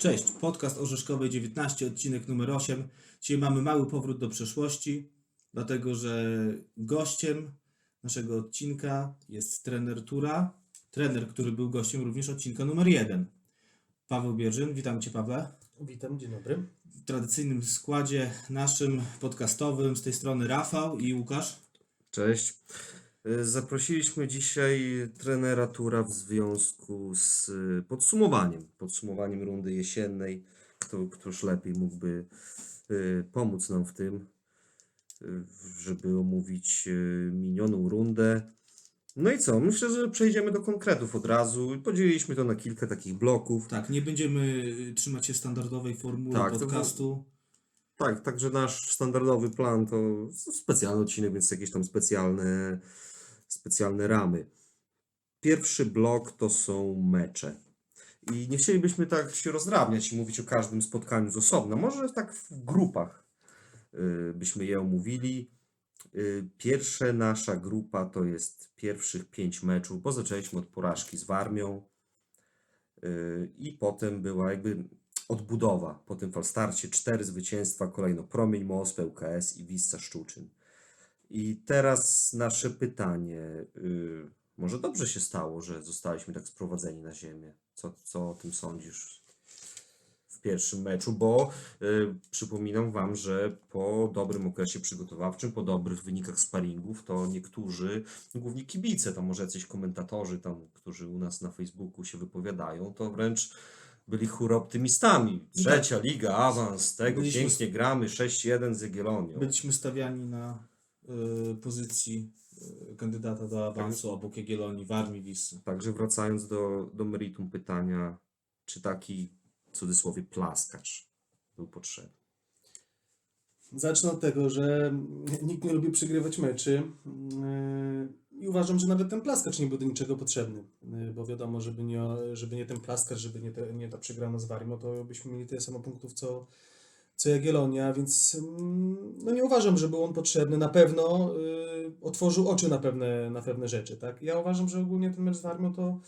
Cześć, podcast Orzeszkowej 19, odcinek numer 8. Dzisiaj mamy mały powrót do przeszłości, dlatego że gościem naszego odcinka jest trener Tura, trener, który był gościem również odcinka numer 1. Paweł Bierzyn, witam Cię Pawle. Witam, dzień dobry. W tradycyjnym składzie naszym podcastowym z tej strony Rafał i Łukasz. Cześć. Y, Zaprosiliśmy dzisiaj trenera Tura w związku z y, podsumowaniem, podsumowaniem rundy jesiennej. Kto, któż lepiej mógłby y, pomóc nam w tym, żeby omówić minioną rundę. No i co? Myślę, że przejdziemy do konkretów od razu. Podzieliliśmy to na kilka takich bloków. Tak, nie będziemy trzymać się standardowej formuły Tak, podcastu. Tak, także nasz standardowy plan to specjalny odcinek, więc jakieś tam specjalne, specjalne ramy. Pierwszy blok to są mecze. I nie chcielibyśmy tak się rozdrabniać i mówić o każdym spotkaniu z osobna. Może tak w grupach y, byśmy je omówili. Y, Pierwsza nasza grupa to jest pierwszych pięć meczów, bo zaczęliśmy od porażki z Warmią y, i potem była jakby odbudowa po tym falstarcie. Cztery zwycięstwa, kolejno Promień Most, ŁKS i Wisła Szczuczyn. I teraz nasze pytanie. y, może dobrze się stało, że zostaliśmy tak sprowadzeni na ziemię? Co, co o tym sądzisz w pierwszym meczu? Bo y, przypominam Wam, że po dobrym okresie przygotowawczym, po dobrych wynikach sparingów, to niektórzy, głównie kibice, tam może jacyś komentatorzy tam, którzy u nas na Facebooku się wypowiadadą, to wręcz byli hura optymistami. Trzecia liga, awans, tego Byliśmy- pięknie gramy, 6-1 z Jagiellonią. Byliśmy stawiani na pozycji y, kandydata do awansu obok Jagiellonii, Warmii, Wisły. Także wracając do, do meritum pytania, czy taki w cudzysłowie plaskacz był potrzebny? Zacznę od tego, że nikt nie lubi przegrywać meczy yy, i uważam, że nawet ten plaskacz nie był do niczego potrzebny, bo wiadomo, żeby nie, żeby nie ten plaskacz, żeby nie, te, nie ta przegrana z Warmią, to byśmy mieli tyle samo punktów co, co Jagiellonia, więc mm, no nie uważam, że był on potrzebny. Na pewno yy, otworzył oczy na pewne, na pewne rzeczy, tak? Ja uważam, że ogólnie ten mecz z Warmią to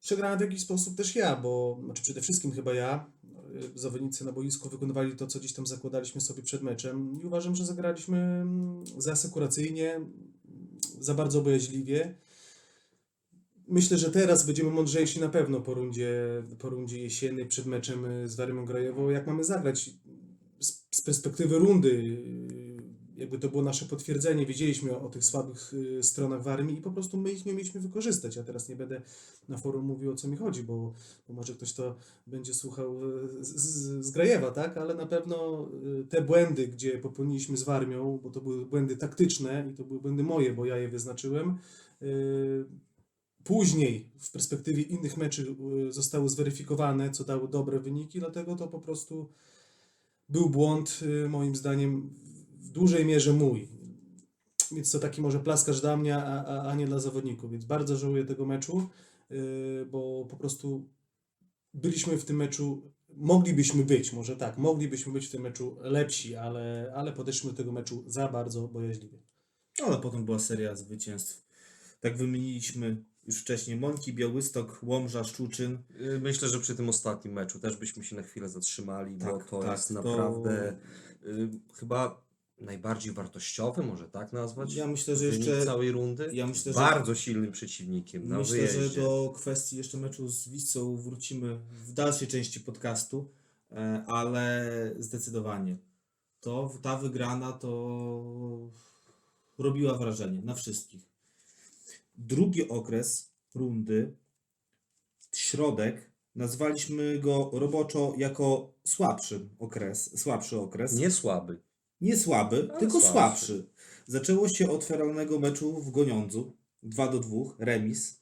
przegrałem w jakiś sposób też ja, bo znaczy przede wszystkim chyba ja. Y, Zawodnicy na boisku wykonywali to, co gdzieś tam zakładaliśmy sobie przed meczem i uważam, że zagraliśmy mm, za asekuracyjnie, mm, za bardzo bojaźliwie. Myślę, że teraz będziemy mądrzejsi na pewno po rundzie, po rundzie jesiennej przed meczem y, z Warmią Grajową, jak mamy zagrać z, z perspektywy rundy. y, Jakby to było nasze potwierdzenie, wiedzieliśmy o, o tych słabych y, stronach Warmii i po prostu my ich nie mieliśmy wykorzystać. Ja teraz nie będę na forum mówił o co mi chodzi, bo, bo może ktoś to będzie słuchał z, z, z Grajewa, tak? Ale na pewno te błędy, gdzie popełniliśmy z Warmią, bo to były błędy taktyczne i to były błędy moje, bo ja je wyznaczyłem, później w perspektywie innych meczy e, zostały zweryfikowane, co dało dobre wyniki, dlatego to po prostu był błąd, e, moim zdaniem, w dużej mierze mój. Więc to taki może plaskarz dla mnie, a, a, a nie dla zawodników. Więc bardzo żałuję tego meczu, yy, bo po prostu byliśmy w tym meczu, moglibyśmy być, może tak, moglibyśmy być w tym meczu lepsi, ale, ale podeszliśmy do tego meczu za bardzo bojaźliwie. Ale potem była seria zwycięstw. Tak wymieniliśmy już wcześniej Mąki, Białystok, Łomża, Szczuczyn. Y, Myślę, że przy tym ostatnim meczu też byśmy się na chwilę zatrzymali, bo Tak, to tak, jest to- naprawdę y, chyba najbardziej wartościowy, może tak nazwać? Ja myślę, że jeszcze- całej rundy. ja myślę, że- Bardzo silnym przeciwnikiem na Myślę, wyjeździe. że do kwestii jeszcze meczu z Wisłą wrócimy w dalszej części podcastu, e, ale zdecydowanie to ta wygrana to robiła wrażenie na wszystkich. Drugi okres rundy, środek, nazwaliśmy go roboczo jako słabszy okres, słabszy okres. Nie słaby. Nie słaby, Ale tylko słabszy. słabszy. Zaczęło się od feralnego meczu w Goniądzu 2 do 2, remis.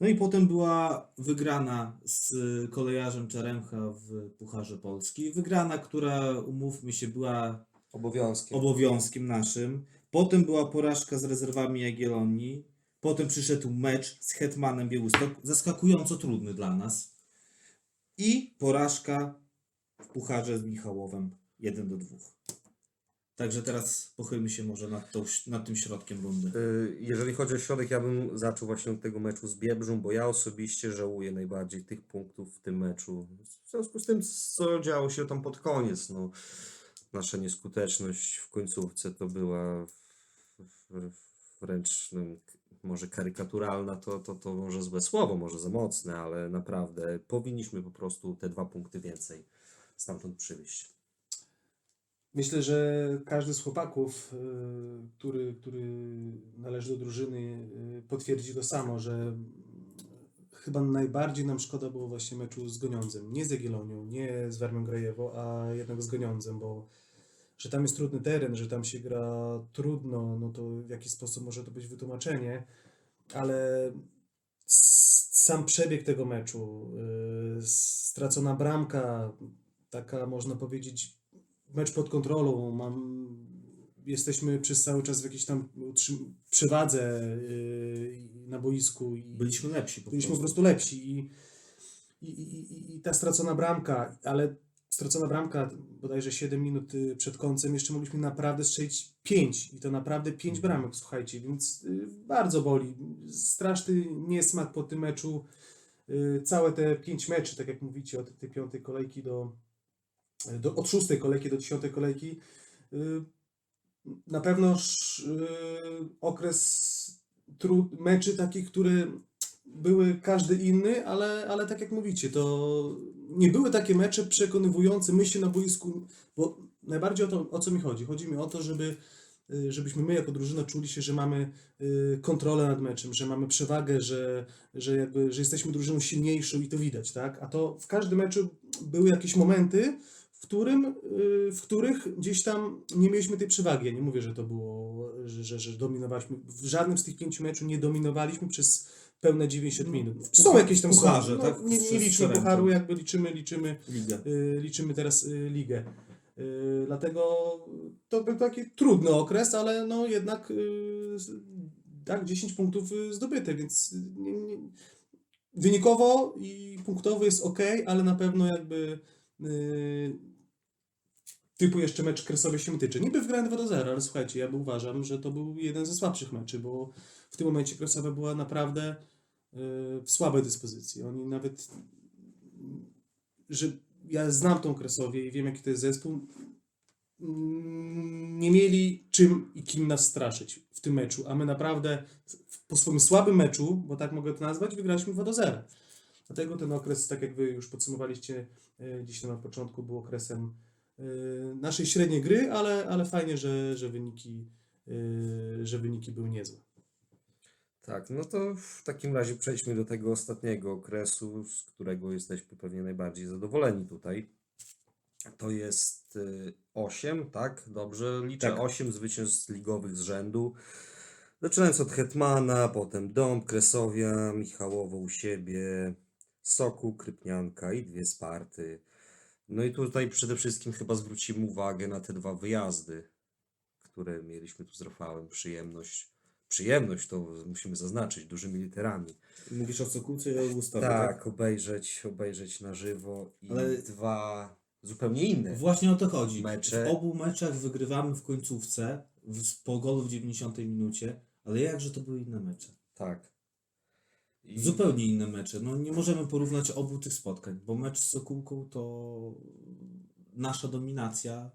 No i potem była wygrana z kolejarzem Czaremcha w Pucharze Polski. Wygrana, która, umówmy się, była Obowiązkiem. obowiązkiem naszym. Potem była porażka z rezerwami Jagiellonii. Potem przyszedł mecz z Hetmanem Białystok, zaskakująco trudny dla nas. I porażka w Pucharze z Michałowem 1 do 2. Także teraz pochylmy się może nad, tą, nad tym środkiem rundy. Y, Jeżeli chodzi o środek, ja bym zaczął właśnie od tego meczu z Biebrzą, bo ja osobiście żałuję najbardziej tych punktów w tym meczu. W związku z tym, co działo się tam pod koniec, no, nasza nieskuteczność w końcówce to była wręcz może karykaturalna, to, to, to może złe słowo, może za mocne, ale naprawdę powinniśmy po prostu te dwa punkty więcej stamtąd przywieźć. Myślę, że każdy z chłopaków, y, który, który należy do drużyny, y, potwierdzi to samo, że chyba najbardziej nam szkoda było właśnie meczu z Goniądzem. Nie z Jagiellonią, nie z Warmią Grajewo, a jednak z Goniądzem, bo że tam jest trudny teren, że tam się gra trudno, no to w jakiś sposób może to być wytłumaczenie, ale sam przebieg tego meczu, y, stracona bramka, taka można powiedzieć mecz pod kontrolą, mam, jesteśmy przez cały czas w jakiejś tam przewadze yy, na boisku i Byliśmy lepsi po byliśmy po prostu. lepsi i, i, i- i ta stracona bramka, ale stracona bramka bodajże 7 minut y, przed końcem, jeszcze mogliśmy naprawdę strzelić 5 i to naprawdę 5 Mhm. bramek, słuchajcie, więc y, bardzo boli. Straszny niesmak po tym meczu. Y, Całe te 5 meczy, tak jak mówicie, od tej piątej kolejki do, do od szóstej kolejki do dziesiątej kolejki, na pewno okres meczy takich, które były każdy inny, ale, ale tak jak mówicie, to nie były takie mecze przekonywujące myśli na boisku, bo najbardziej o to, o co mi chodzi. Chodzi mi o to, żeby y, żebyśmy my jako drużyna czuli się, że mamy y, kontrolę nad meczem, że mamy przewagę, że, że, jakby, że jesteśmy drużyną silniejszą i to widać, tak? A to w każdym meczu były jakieś momenty, w, którym, y, w których gdzieś tam nie mieliśmy tej przewagi. Ja nie mówię, że to było, że, że, że dominowaliśmy. W żadnym z tych pięciu meczów nie dominowaliśmy przez pełne 90 minut. Są jakieś tam pucharze, słabe, tak? No, nie, nie liczmy pucharu, jakby liczymy, liczymy Liga. y, liczymy teraz y, ligę. Y, Dlatego to był taki trudny okres, ale no jednak y, tak, 10 punktów y, zdobyte, więc y, nie, nie, wynikowo i punktowo jest ok, ale na pewno jakby y, typu jeszcze mecz Kresowie się tyczy. Niby wygrałem 2 do 0, ale słuchajcie, ja uważam, że to był jeden ze słabszych meczy, bo w tym momencie Kresowa była naprawdę w słabej dyspozycji. Oni nawet że ja znam tą Kresowię i wiem, jaki to jest zespół, mm, nie mieli czym i kim nas straszyć w tym meczu, a my naprawdę po swoim słabym meczu, bo tak mogę to nazwać, wygraliśmy 2 do 0. Dlatego ten okres, tak jak wy już podsumowaliście e, dziś na początku, był okresem e, naszej średniej gry, ale, ale fajnie, że, że, wyniki, że wyniki były niezłe. Tak, no to w takim razie przejdźmy do tego ostatniego okresu, z którego jesteśmy pewnie najbardziej zadowoleni tutaj. To jest 8, tak? Dobrze, liczę Tak. 8 zwycięstw ligowych z rzędu. Zaczynając od Hetmana, potem Dąb, Kresowia, Michałowo u siebie, Soku, Krypnianka i dwie Sparty. No i tutaj przede wszystkim chyba zwrócimy uwagę na te dwa wyjazdy, które mieliśmy tu z Rafałem. Przyjemność przyjemność, to musimy zaznaczyć dużymi literami. Mówisz o Sokółce i o Gustawie, Tak, obejrzeć, obejrzeć na żywo i Ale- dwa zupełnie inne. Właśnie o to chodzi. Mecze. W obu meczach wygrywamy w końcówce, w, po golu w 90 minucie, ale jakże to były inne mecze. Tak. I Zupełnie inne mecze. No nie możemy porównać obu tych spotkań, bo mecz z Sokółką to nasza dominacja,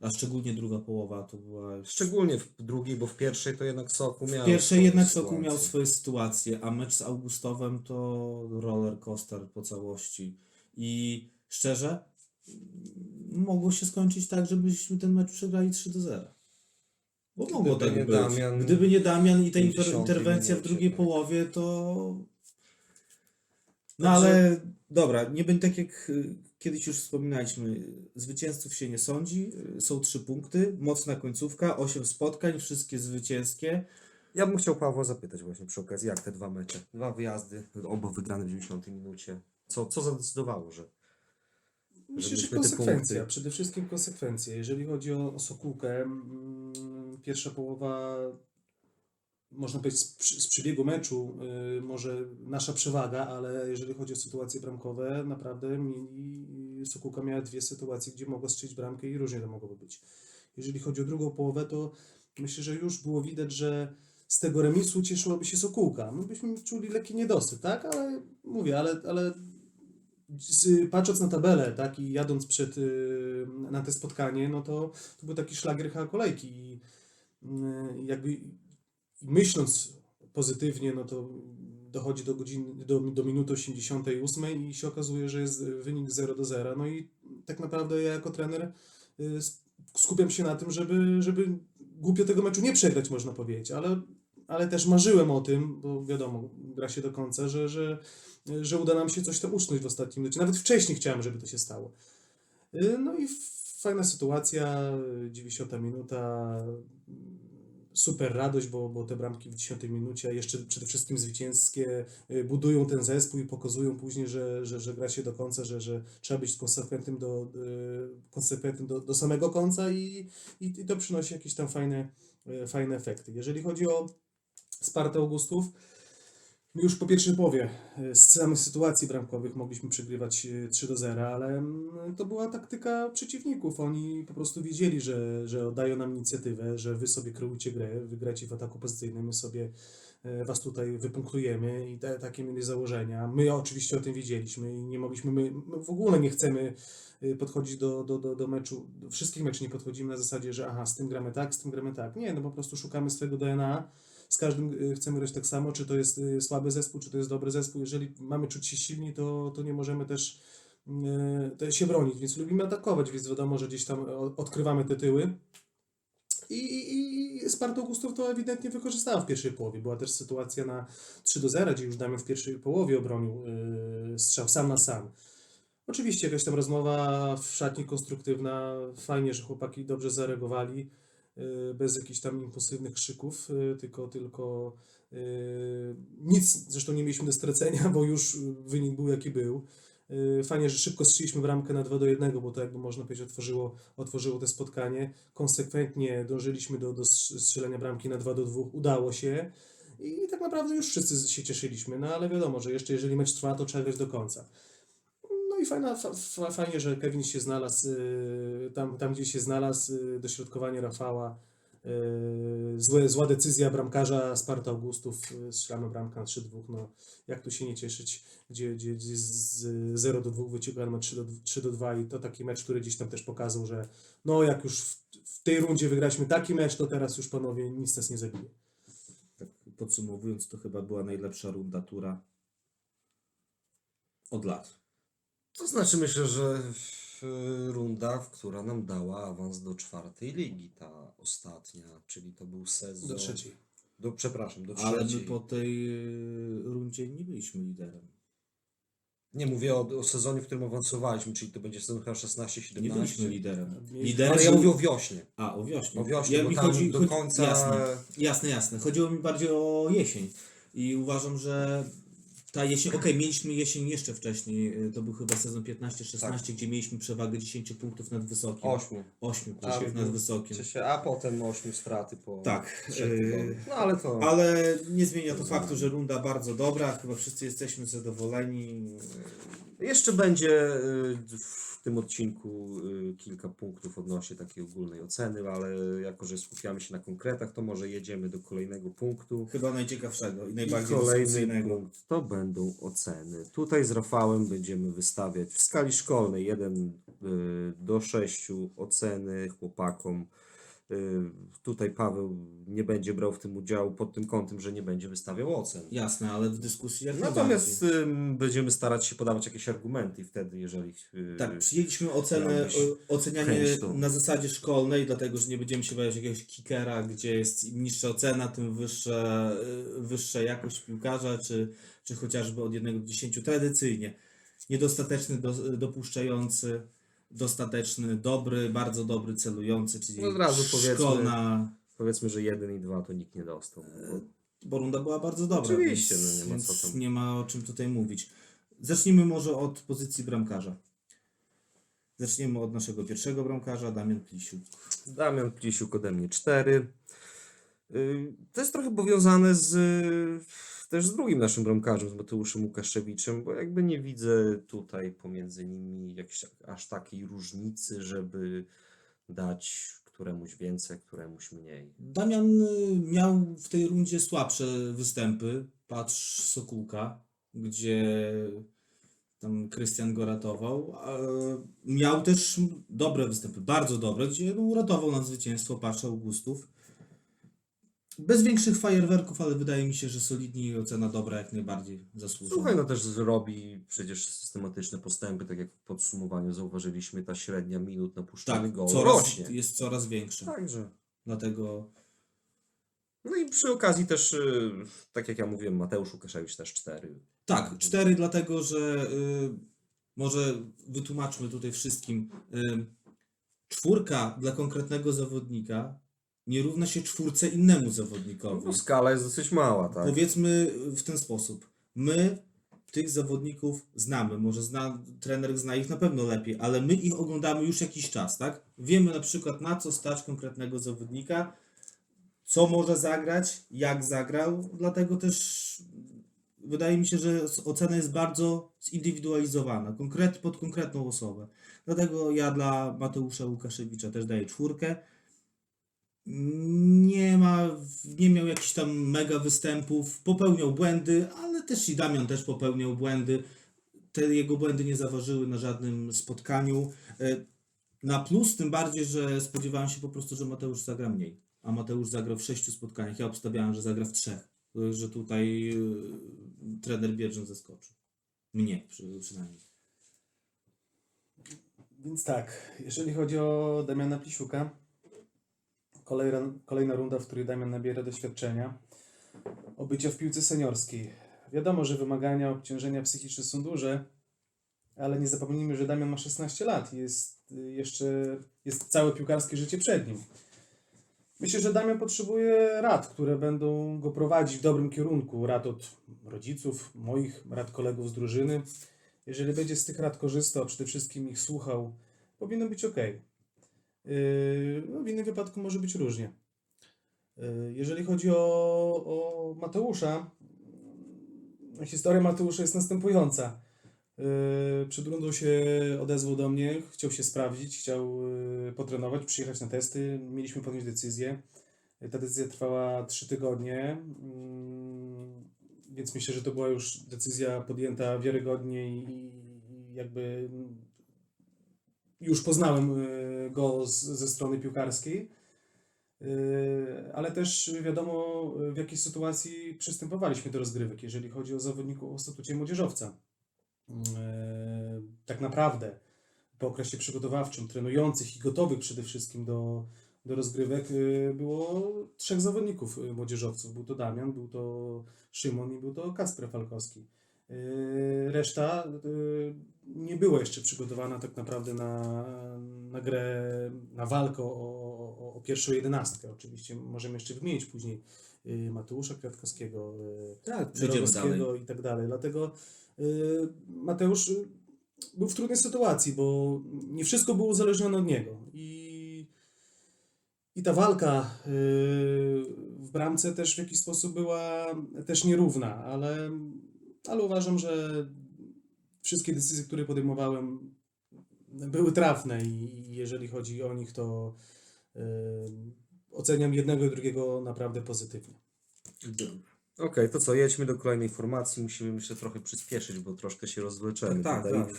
a szczególnie druga połowa to była... Szczególnie w drugiej, bo w pierwszej to jednak Soku miał W pierwszej jednak Sokół sytuacje. miał swoje sytuacje, a mecz z Augustowem to roller coaster po całości. I szczerze, mm, mogło się skończyć tak, żebyśmy ten mecz przegrali 3 do 0. Bo mogło Gdyby tak nie być. Damian Gdyby nie Damian i ta inter 50 interwencja w drugiej tak. połowie, to. No Także- ale dobra, nie będzie tak jak y, kiedyś już wspominaliśmy. Zwycięzców się nie sądzi. y, Są trzy punkty, mocna końcówka, osiem spotkań, wszystkie zwycięskie. Ja bym chciał Pawła zapytać właśnie przy okazji, jak te dwa mecze, dwa wyjazdy, oba wygrane w 90 minucie. Co, co zadecydowało, że Myślę, że konsekwencja, przede wszystkim konsekwencja. Jeżeli chodzi o, o Sokółkę, mm, pierwsza połowa, można powiedzieć z, przebiegu meczu, y, może nasza przewaga, ale jeżeli chodzi o sytuacje bramkowe, naprawdę mieli, miała dwie sytuacje, gdzie mogła strzelić bramkę i różnie to mogłoby być. jeżeli chodzi o drugą połowę, to myślę, że już było widać, że z tego remisu cieszyłaby się Sokółka. My byśmy czuli lekki niedosyt, tak? Ale mówię, ale, ale patrząc na tabelę, tak, i jadąc przed, y, na te spotkanie, no to, to był taki szlagier kolejki i y, jakby myśląc pozytywnie, no to dochodzi do godziny, do, do minuty 88 i się okazuje, że jest wynik 0 do 0. No i tak naprawdę ja jako trener y, skupiam się na tym, żeby, żeby głupio tego meczu nie przegrać, można powiedzieć, ale, ale też marzyłem o tym, bo wiadomo, gra się do końca, że, że, że uda nam się coś tam usznąć w ostatnim meczu. Nawet wcześniej chciałem, żeby to się stało. Y, No i fajna sytuacja, y, 90 minuta, y, super radość, bo, bo te bramki w 10 minucie, a jeszcze przede wszystkim zwycięskie, y, budują ten zespół i pokazują później, że, że, że gra się do końca, że, że trzeba być konsekwentnym do, y, konsekwentnym do, do samego końca i, i, i to przynosi jakieś tam fajne, y, fajne efekty. Jeżeli chodzi o Spartę Augustów, już po pierwszej połowie y, z samych sytuacji bramkowych mogliśmy przegrywać y, 3 do 0, ale mm, to była taktyka przeciwników. Oni po prostu wiedzieli, że, że oddają nam inicjatywę, że wy sobie kreujcie grę, wygracie w ataku pozycyjnym, my sobie e, was tutaj wypunktujemy i te, takie mieli założenia. My oczywiście o tym wiedzieliśmy i nie mogliśmy, my, my w ogóle nie chcemy podchodzić do, do, do, do meczu, do wszystkich meczów nie podchodzimy na zasadzie, że aha, z tym gramy tak, z tym gramy tak. Nie, no po prostu szukamy swojego DNA, z każdym y, chcemy grać tak samo, czy to jest y, słaby zespół, czy to jest dobry zespół. Jeżeli mamy czuć się silni, to, to nie możemy też y, się bronić, więc lubimy atakować, więc wiadomo, że gdzieś tam odkrywamy te tyły. I, i, i Sparta Augustów to ewidentnie wykorzystała w pierwszej połowie. Była też sytuacja na 3 do 0, gdzie już Damian w pierwszej połowie obronił strzał sam na sam. Oczywiście jakaś tam rozmowa w szatni konstruktywna. Fajnie, że chłopaki dobrze zareagowali, bez jakichś tam impulsywnych krzyków, y, tylko, tylko y, nic zresztą nie mieliśmy do stracenia, bo już y, wynik był jaki był. Y, Fajnie, że szybko strzeliśmy bramkę na 2 do 1, bo to jakby można powiedzieć otworzyło, otworzyło to spotkanie. Konsekwentnie dążyliśmy do, do strzelenia bramki na 2 do 2, udało się. I tak naprawdę już wszyscy się cieszyliśmy, no ale wiadomo, że jeszcze jeżeli mecz trwa, to trzeba grać do końca. I fajna, fa, fa, fajnie, że Kevin się znalazł y, tam, tam, gdzie się znalazł, y, dośrodkowanie Rafała, y, złe, zła decyzja bramkarza Sparta Augustów, strzelamy bramkę na 3-2, no jak tu się nie cieszyć, gdzie, gdzie, gdzie z 0 do 2 wyciągamy 3 do, 3 do 2 i to taki mecz, który gdzieś tam też pokazał, że no jak już w, w tej rundzie wygraliśmy taki mecz, to teraz już panowie nic nas nie zabije. Tak podsumowując, to chyba była najlepsza runda tura od lat. To znaczy myślę, że w, runda, która nam dała awans do czwartej ligi, ta ostatnia, czyli to był sezon... Do trzeciej. Do, przepraszam, do Ale my trzeciej. po tej y, rundzie nie byliśmy liderem. Nie mówię o, o sezonie, w którym awansowaliśmy, czyli to będzie sezon chyba 16-17. Nie byliśmy liderem. Liderem Ale ja mówię o wiośnie. A, o wiośnie. O wiośnie, Ja, bo mi chodzi, do końca... Jasne, jasne, jasne. Chodziło mi bardziej o jesień. I uważam, że ta jesień, okej, mieliśmy jesień jeszcze wcześniej, y, to był chyba sezon 15-16, Tak. gdzie mieliśmy przewagę 10 punktów nad wysokim. Ośmiu. 8 A, punktów nad wysokim. Czy się, a potem ośmiu straty po Tak. trzech y, tygodniach. No ale to... Ale nie zmienia to faktu, że runda bardzo dobra, chyba wszyscy jesteśmy zadowoleni. Jeszcze będzie y, w tym odcinku y, kilka punktów odnośnie takiej ogólnej oceny, ale jako, że skupiamy się na konkretach, to może jedziemy do kolejnego punktu. Chyba najciekawszego i I najbardziej kolejny dyskusyjnego. punkt to będą oceny. Tutaj z Rafałem będziemy wystawiać w skali szkolnej 1 do 6 oceny chłopakom. Y, Tutaj Paweł nie będzie brał w tym udziału pod tym kątem, że nie będzie wystawiał ocen. Jasne, ale w dyskusji jak Natomiast najbardziej. będziemy starać się podawać jakieś argumenty i wtedy, jeżeli. y, Tak, przyjęliśmy ocenę, ocenianie na zasadzie szkolnej, dlatego że nie będziemy się bawić jakiegoś kickera, gdzie jest im niższa ocena, tym wyższa, y, wyższa jakość piłkarza, czy, czy chociażby od 1 do 10 tradycyjnie. Niedostateczny, do, dopuszczający, dostateczny, dobry, bardzo dobry, celujący, czyli No od razu powiedzmy- szkolna, Powiedzmy, że jeden i dwa to nikt nie dostał. bo runda była bardzo dobra. Oczywiście, więc, no nie ma co tam. nie ma o czym tutaj mówić. Zacznijmy może od pozycji bramkarza. Zaczniemy od naszego pierwszego bramkarza, Damian Plisiuk. Damian Plisiuk ode mnie 4. To jest trochę powiązane z y, też z drugim naszym bramkarzem, z Mateuszem Łukaszewiczem, bo jakby nie widzę tutaj pomiędzy nimi jakiejś aż takiej różnicy, żeby dać któremuś więcej, któremuś mniej. Damian y, miał w tej rundzie słabsze występy. Patrz Sokółka, gdzie tam Krystian go ratował. Miał też dobre występy, bardzo dobre, gdzie no, uratował nam zwycięstwo Patrz Augustów. Bez większych fajerwerków, ale wydaje mi się, że solidnie i ocena dobra jak najbardziej zasłużona. Słuchaj, no też zrobi przecież systematyczne postępy, tak jak w podsumowaniu zauważyliśmy, ta średnia minut na puszczany tak, gol coraz, rośnie. jest coraz większa. Także. Dlatego No i przy okazji też, y, tak jak ja mówiłem, Mateusz Łukaszewicz też cztery. Tak, cztery, dlatego że y, może wytłumaczmy tutaj wszystkim. Y, czwórka dla konkretnego zawodnika nie równa się czwórce innemu zawodnikowi. No, skala jest dosyć mała, tak? Powiedzmy w ten sposób. My tych zawodników znamy, może zna, trener zna ich na pewno lepiej, ale my ich oglądamy już jakiś czas, tak? Wiemy na przykład na co stać konkretnego zawodnika, co może zagrać, jak zagrał, dlatego też wydaje mi się, że ocena jest bardzo zindywidualizowana, konkret, pod konkretną osobę. Dlatego ja dla Mateusza Łukaszewicza też daję czwórkę. Nie ma, nie miał jakichś tam mega występów, popełniał błędy, ale też i Damian też popełniał błędy. Te jego błędy nie zaważyły na żadnym spotkaniu. E, Na plus, tym bardziej, że spodziewałem się po prostu, że Mateusz zagra mniej. A Mateusz zagrał w sześciu spotkaniach. Ja obstawiałem, że zagra w trzech. Że tutaj e, trener Bierzyn zaskoczył. Mnie przy, przynajmniej. Więc tak, jeżeli chodzi o Damiana Plisiuka, kolejna, kolejna runda, w której Damian nabiera doświadczenia, obycia w piłce seniorskiej. Wiadomo, że wymagania, obciążenia psychiczne są duże, ale nie zapomnijmy, że Damian ma 16 lat i jest y, jeszcze jest całe piłkarskie życie przed nim. Myślę, że Damian potrzebuje rad, które będą go prowadzić w dobrym kierunku. Rad od rodziców, moich, rad kolegów z drużyny. Jeżeli będzie z tych rad korzystał, przede wszystkim ich słuchał, powinno być ok. No, w innym wypadku może być różnie. Yy, Jeżeli chodzi o, o Mateusza, yy, historia Mateusza jest następująca. Yy, Przed rundą się odezwał do mnie, chciał się sprawdzić, chciał yy, potrenować, przyjechać na testy. Mieliśmy podjąć decyzję. Yy, Ta decyzja trwała 3 tygodnie, więc myślę, że to była już decyzja podjęta wiarygodnie i, jakby już poznałem y, go z, ze strony piłkarskiej, Y, ale też wiadomo w jakiej sytuacji przystępowaliśmy do rozgrywek, jeżeli chodzi o zawodników o statucie młodzieżowca. Y, Tak naprawdę po okresie przygotowawczym, trenujących i gotowych przede wszystkim do, do rozgrywek było trzech zawodników młodzieżowców. Był to Damian, był to Szymon i był to Kacper Falkowski. Reszta nie była jeszcze przygotowana tak naprawdę na, na grę, na walkę o, o, o pierwszą jedenastkę. Oczywiście możemy jeszcze wymienić później y, Mateusza Kwiatkowskiego, y, Tak, i tak dalej. Dlatego y, Mateusz był w trudnej sytuacji, bo nie wszystko było uzależnione od niego. I, i ta walka w bramce też w jakiś sposób była też nierówna, ale, ale uważam, że wszystkie decyzje, które podejmowałem, były trafne i jeżeli chodzi o nich, to y, oceniam jednego i drugiego naprawdę pozytywnie. Okej, to co, jedźmy do kolejnej formacji. Musimy myślę trochę przyspieszyć, bo troszkę się rozwleczemy Tak, tutaj. tak.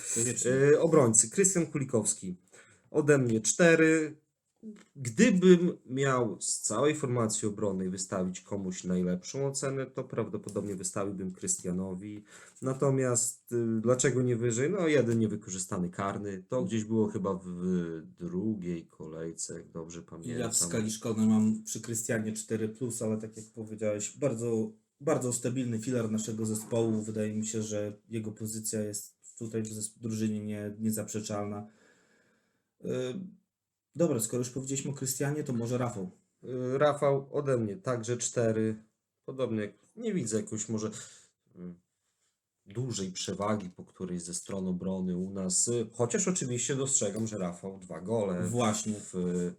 E, obrońcy, Krystian Kulikowski. Ode mnie cztery. Gdybym miał z całej formacji obronnej wystawić komuś najlepszą ocenę, to prawdopodobnie wystawiłbym Krystianowi. Natomiast y, dlaczego nie wyżej? No jeden niewykorzystany karny. To gdzieś było chyba w drugiej kolejce, jak dobrze pamiętam. Ja w skali szkolnej mam przy Krystianie 4, ale tak jak powiedziałeś, bardzo, bardzo stabilny filar naszego zespołu. Wydaje mi się, że jego pozycja jest tutaj w drużynie nie, niezaprzeczalna. Yy, Dobra, skoro już powiedzieliśmy o Krystianie, to może Rafał. Y, Rafał ode mnie także cztery. Podobnie jak nie widzę jakoś może y, dużej przewagi po którejś ze stron obrony u nas. y, Chociaż oczywiście dostrzegam, że Rafał dwa gole Właśnie, w y,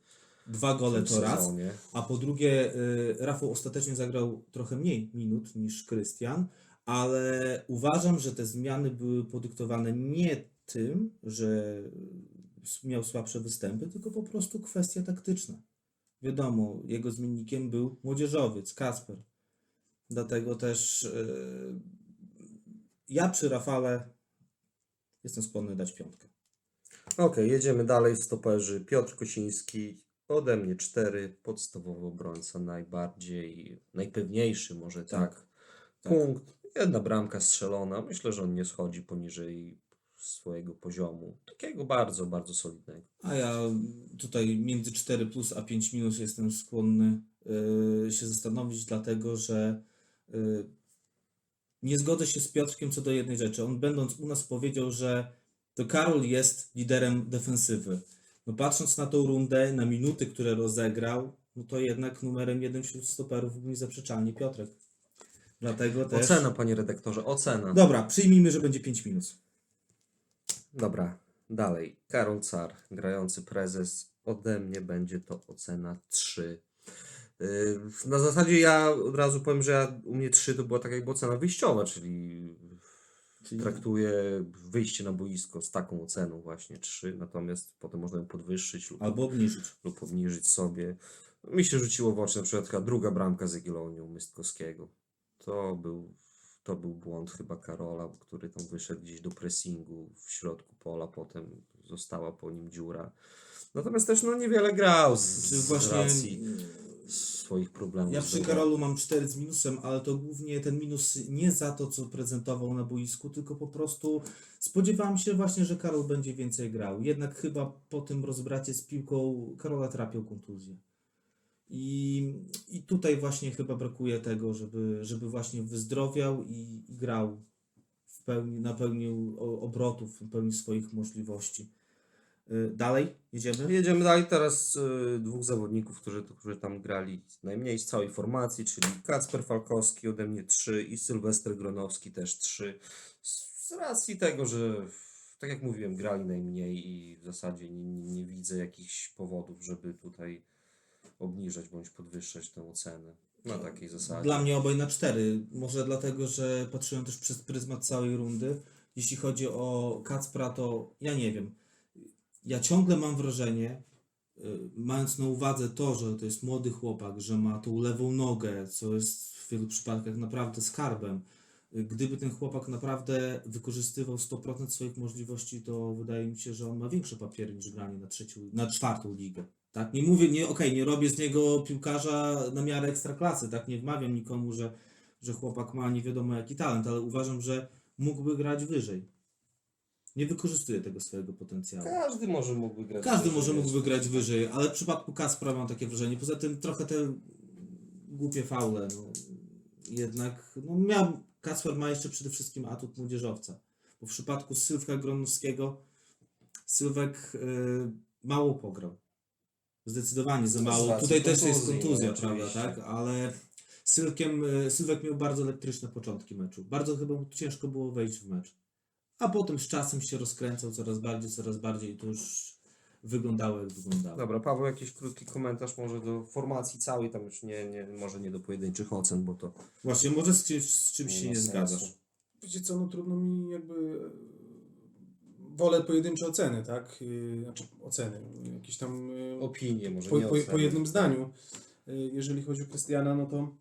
dwa gole tym to raz. sezonie. A po drugie, y, Rafał ostatecznie zagrał trochę mniej minut niż Krystian, ale uważam, że te zmiany były podyktowane nie tym, że miał słabsze występy, tylko po prostu kwestia taktyczna. Wiadomo, jego zmiennikiem był młodzieżowiec, Kasper. Dlatego też yy, ja przy Rafale jestem skłonny dać piątkę. Okej, jedziemy dalej. Stoperzy Piotr Kosiński, ode mnie cztery, podstawowy obrońca, najbardziej, najpewniejszy może tak. tak. Punkt, jedna bramka strzelona. Myślę, że on nie schodzi poniżej swojego poziomu. Takiego bardzo, bardzo solidnego. A ja tutaj między 4 plus a 5 minus jestem skłonny yy, się zastanowić, dlatego że yy, nie zgodzę się z Piotrkiem co do jednej rzeczy. On będąc u nas powiedział, że to Karol jest liderem defensywy. No patrząc na tą rundę, na minuty, które rozegrał, no to jednak numerem jeden wśród stoperów był niezaprzeczalnie Piotrek. Dlatego też... Ocena, panie redaktorze, ocena. Dobra, przyjmijmy, że będzie 5 minus. Dobra, dalej. Karol Car, grający prezes. Ode mnie będzie to ocena 3. Yy, Na zasadzie ja od razu powiem, że ja, u mnie 3 to była tak jakby ocena wyjściowa, czyli Czyli- traktuję wyjście na boisko z taką oceną właśnie 3, natomiast potem można ją podwyższyć lub, Albo obniżyć. lub obniżyć sobie. Mi się rzuciło w oczy na przykład druga bramka z Jagiellonią Mystkowskiego. To był, to był błąd chyba Karola, który tam wyszedł gdzieś do pressingu w środku pola, potem została po nim dziura. Natomiast też no niewiele grał z, z racji swoich problemów. Ja przy. Karolu mam 4 z minusem, ale to głównie ten minus nie za to, co prezentował na boisku, tylko po prostu spodziewałem się właśnie, że Karol będzie więcej grał. Jednak chyba po tym rozbracie z piłką Karola trapią kontuzję. I, I tutaj właśnie chyba brakuje tego, żeby, żeby właśnie wyzdrowiał i, i grał w pełni, napełnił o- obrotów, w pełni swoich możliwości. Y, Dalej, jedziemy? Jedziemy dalej teraz y, dwóch zawodników, którzy, którzy tam grali najmniej z całej formacji, czyli Kacper Falkowski ode mnie 3 i Sylwester Gronowski też 3. Z, z racji tego, że tak jak mówiłem, grali najmniej i w zasadzie nie, nie, nie widzę jakichś powodów, żeby tutaj obniżać bądź podwyższać tę ocenę na takiej zasadzie. Dla mnie obaj na cztery. Może dlatego, że patrzyłem też przez pryzmat całej rundy. Jeśli chodzi o Kacpra, to ja nie wiem. Ja ciągle mam wrażenie, y, mając na uwadze to, że to jest młody chłopak, że ma tą lewą nogę, co jest w wielu przypadkach naprawdę skarbem. y, Gdyby ten chłopak naprawdę wykorzystywał 100% swoich możliwości, to wydaje mi się, że on ma większe papiery niż granie na trzecią, na czwartą ligę. Tak, nie mówię, nie, okej, nie robię z niego piłkarza na miarę ekstraklasy, tak, nie wmawiam nikomu, że, że chłopak ma nie wiadomo jaki talent, ale uważam, że mógłby grać wyżej. Nie wykorzystuje tego swojego potencjału. Każdy może mógłby grać. Każdy wyżej, może mógłby grać wyżej, ale w przypadku Kaspra mam takie wrażenie. Poza tym trochę te głupie faule, no, jednak no, miał, Kasper ma jeszcze przede wszystkim atut młodzieżowca. Bo w przypadku Sylwka Gronowskiego Sylwek y, mało pograł. Zdecydowanie za mało. racji Tutaj też jest kontuzja, prawda, oczywiście. tak? Ale Sylwkiem, y, Sylwek miał bardzo elektryczne początki meczu. Bardzo chyba mu ciężko było wejść w mecz. A potem z czasem się rozkręcał coraz bardziej, coraz bardziej i to już wyglądało jak wyglądało. Dobra, Paweł, jakiś krótki komentarz może do formacji całej, tam już nie, nie może nie do pojedynczych ocen, bo to Właśnie, może z, czymś- z czymś Nie się nie sensu. zgadzasz. Wiecie co, no trudno mi jakby... Wolę pojedyncze oceny, tak? Y, Znaczy oceny, jakieś tam... y, opinie, może po, po, po jednym zdaniu. Y, Jeżeli chodzi o Krystiana, no to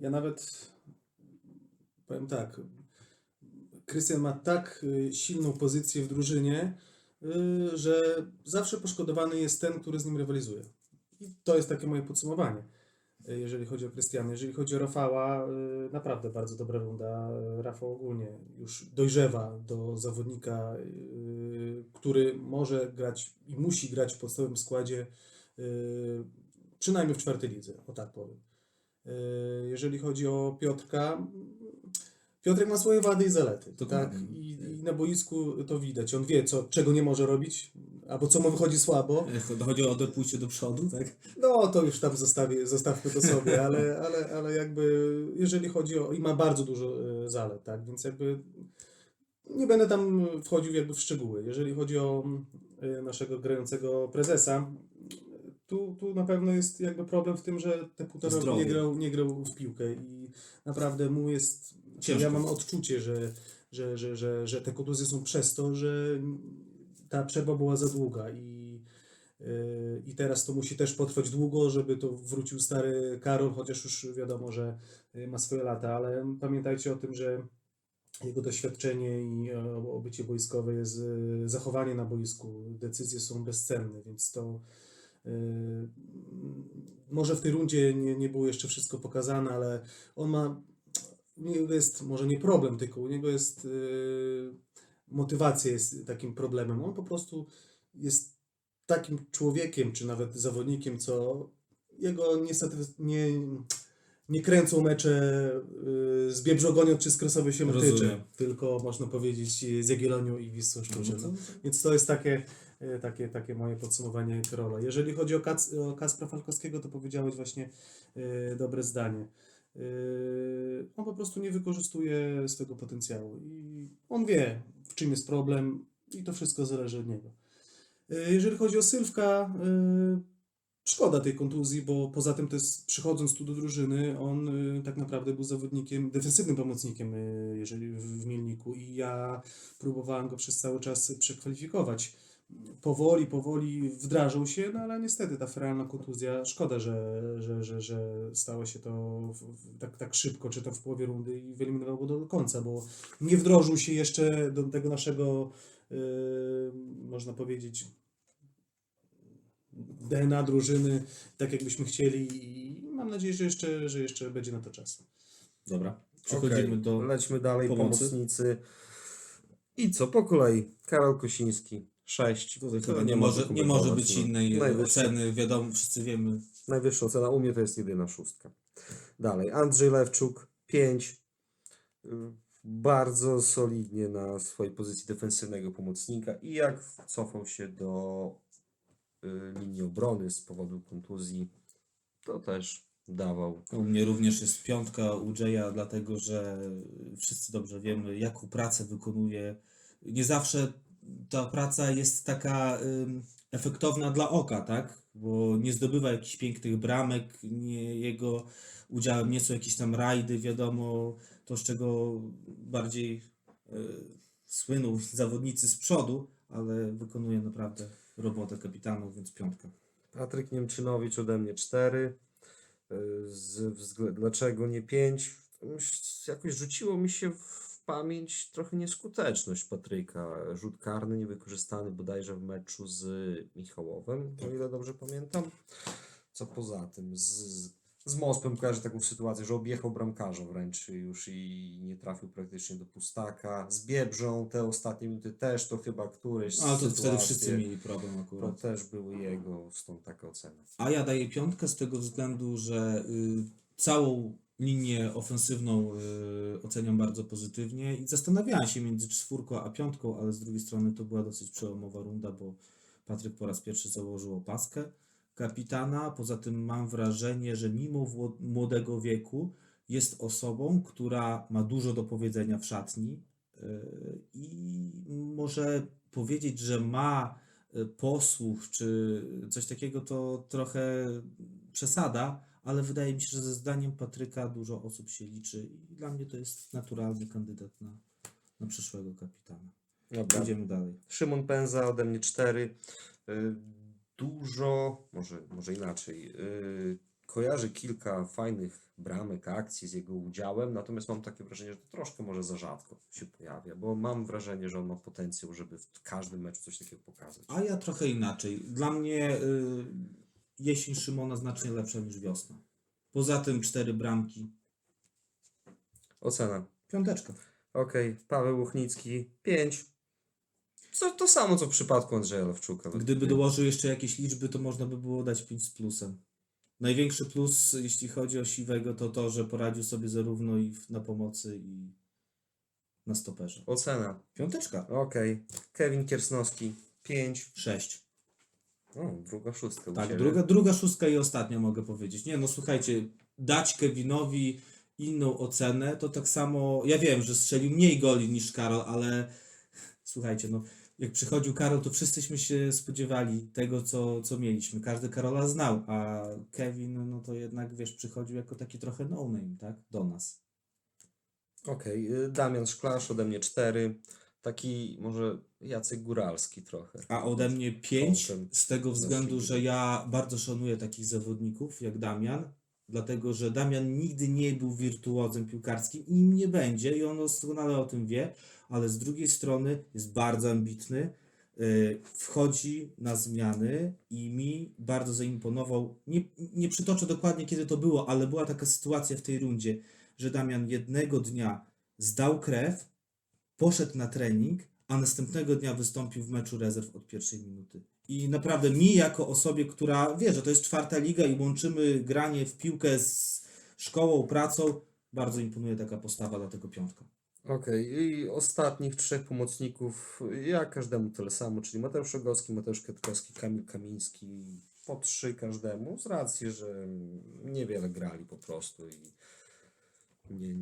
ja nawet powiem tak. Krystian ma tak silną pozycję w drużynie, że zawsze poszkodowany jest ten, który z nim rywalizuje. I to jest takie moje podsumowanie. Y, Jeżeli chodzi o Krystiana, jeżeli chodzi o Rafała, y, naprawdę bardzo dobra runda. Rafał ogólnie już dojrzewa do zawodnika, y, który może grać i musi grać w podstawowym składzie przynajmniej w czwartej lidze, o tak powiem. Jeżeli chodzi o Piotrka, Piotrek ma swoje wady i zalety. Dokładnie. Tak? I, I na boisku to widać. On wie, co, czego nie może robić, albo co mu wychodzi słabo. Chodzi o odepójście do przodu, tak? No, to już tam zostawię, zostawmy to sobie, ale, ale, ale jakby jeżeli chodzi o... i ma bardzo dużo e, zalet, tak, więc jakby nie będę tam wchodził jakby w szczegóły. Jeżeli chodzi o e, naszego grającego prezesa, tu, tu na pewno jest jakby problem w tym, że te półtora roku nie grał, nie grał w piłkę i naprawdę mu jest... Ciężko. Ja mam odczucie, że, że, że, że, że te kontuzje są przez to, że ta przerwa była za długa i, yy, i teraz to musi też potrwać długo, żeby to wrócił stary Karol, chociaż już wiadomo, że yy, ma swoje lata, ale pamiętajcie o tym, że jego doświadczenie i obycie wojskowe jest e, zachowanie na boisku. Decyzje są bezcenne, więc to może w tej rundzie nie, nie było jeszcze wszystko pokazane, ale on ma, u niego jest może nie problem, tylko u niego jest motywacja jest takim problemem. On po prostu jest takim człowiekiem, czy nawet zawodnikiem, co jego niestety nie, nie kręcą mecze y, z Biebrzogonią czy z Kresowy się tyczy, tylko można powiedzieć z Jagiellonią i Wisłą Szczuczyn. Więc to jest takie, y, takie, takie moje podsumowanie Karola. Jeżeli chodzi o, Kac, o Kacpra Falkowskiego, to powiedziałeś właśnie y, dobre zdanie. Y, on po prostu nie wykorzystuje swego potencjału i on wie, w czym jest problem i to wszystko zależy od niego. Y, Jeżeli chodzi o Sylwka, y, szkoda tej kontuzji, bo poza tym to jest, przychodząc tu do drużyny, on tak naprawdę był zawodnikiem, defensywnym pomocnikiem, jeżeli w, Mielniku i ja próbowałem go przez cały czas przekwalifikować. Powoli, powoli wdrażał się, no ale niestety ta feralna kontuzja, szkoda, że, że, że, że stało się to w, w, tak, tak szybko, czy to w połowie rundy i wyeliminował go do końca, bo nie wdrożył się jeszcze do tego naszego, yy, można powiedzieć, DNA drużyny, tak jakbyśmy chcieli i mam nadzieję, że jeszcze, że jeszcze będzie na to czas. Dobra, przechodzimy Okej, do... Lećmy dalej, pomocy. pomocnicy. I co, po kolei. Karol Kosiński, 6. Tutaj chyba nie może, nie może być innej Najwyższa, oceny, wiadomo, wszyscy wiemy. najwyższa ocena u mnie to jest jedyna szóstka. Dalej, Andrzej Lewczuk, 5. Bardzo solidnie na swojej pozycji defensywnego pomocnika i jak cofał się do y, linii obrony z powodu kontuzji, to też dawał U mnie również jest piątka u Jaya, dlatego że wszyscy dobrze wiemy, jaką pracę wykonuje. Nie zawsze ta praca jest taka efektowna dla oka, tak? Bo nie zdobywa jakichś pięknych bramek, nie, jego udziałem nie są jakieś tam rajdy, wiadomo, to z czego bardziej y, słyną zawodnicy z przodu, ale wykonuje naprawdę robotę kapitanów, więc piątka. Patryk Niemczynowicz ode mnie 4. Z wzglę- dlaczego nie 5? Jakoś rzuciło mi się w pamięć trochę nieskuteczność Patryka. Rzut karny niewykorzystany bodajże w meczu z Michałowem, o ile dobrze pamiętam. Co poza tym? Z, z Mospem kojarzę taką sytuację, że objechał bramkarza wręcz już i nie trafił praktycznie do pustaka. Z Biebrzą te ostatnie minuty też to chyba któreś z Ale to wtedy wszyscy mieli problem To akurat. też były jego, stąd taka ocena. A ja daję piątkę z tego względu, że y, całą linię ofensywną y, oceniam bardzo pozytywnie i zastanawiałem się między czwórką a piątką, ale z drugiej strony to była dosyć przełomowa runda, bo Patryk po raz pierwszy założył opaskę kapitana. Poza tym mam wrażenie, że mimo młodego wieku jest osobą, która ma dużo do powiedzenia w szatni y, i może powiedzieć, że ma y, posłuch czy coś takiego, to trochę przesada, ale wydaje mi się, że ze zdaniem Patryka dużo osób się liczy i dla mnie to jest naturalny kandydat na, na przyszłego kapitana. Dobra. Idziemy dalej. Szymon Pęza ode mnie 4. Dużo, może, może inaczej. y, Kojarzy kilka fajnych bramek, akcji z jego udziałem, natomiast mam takie wrażenie, że to troszkę może za rzadko się pojawia, bo mam wrażenie, że on ma potencjał, żeby w każdym meczu coś takiego pokazać. A ja trochę inaczej. Dla mnie y, jesień Szymona znacznie lepsza niż wiosna. Poza tym cztery bramki. Ocena. Piąteczka. Okej, Paweł Łuchnicki 5. Co, to samo co w przypadku Andrzeja Lewczuka. Gdyby dołożył jeszcze jakieś liczby, to można by było dać 5 z plusem. Największy plus, jeśli chodzi o Siwego, to to, że poradził sobie zarówno i w- na pomocy, i na stoperze. Ocena. Piąteczka. Okej. Kevin Kiersnowski 5. 6. O, druga szóstka. u Tak, druga, druga szóstka i ostatnia mogę powiedzieć. Nie, no słuchajcie, dać Kevinowi inną ocenę, to tak samo, ja wiem, że strzelił mniej goli niż Karol, ale słuchajcie, no jak przychodził Karol, to wszyscyśmy się spodziewali tego, co, co mieliśmy. Każdy Karola znał, a Kevin, no to jednak, wiesz, przychodził jako taki trochę no-name, tak, do nas. Okej, y, Damian Szklarz ode mnie 4. Taki może Jacek Góralski trochę. A ode mnie 5 Kątem z tego względu, że ja bardzo szanuję takich zawodników jak Damian, dlatego że Damian nigdy nie był wirtuozem piłkarskim i nim nie będzie i on doskonale o tym wie, ale z drugiej strony jest bardzo ambitny, yy, wchodzi na zmiany i mi bardzo zaimponował. Nie, nie przytoczę dokładnie kiedy to było, ale była taka sytuacja w tej rundzie, że Damian jednego dnia zdał krew, poszedł na trening, a następnego dnia wystąpił w meczu rezerw od pierwszej minuty. I naprawdę mi, jako osobie, która wie, że to jest czwarta liga i łączymy granie w piłkę z szkołą, pracą, bardzo imponuje taka postawa dla tego piątka. Okej, i ostatnich trzech pomocników, ja każdemu tyle samo, czyli Mateusz Rogowski, Mateusz Kwiatkowski, Kamil Kamiński, po trzy każdemu, z racji, że niewiele grali po prostu i nie,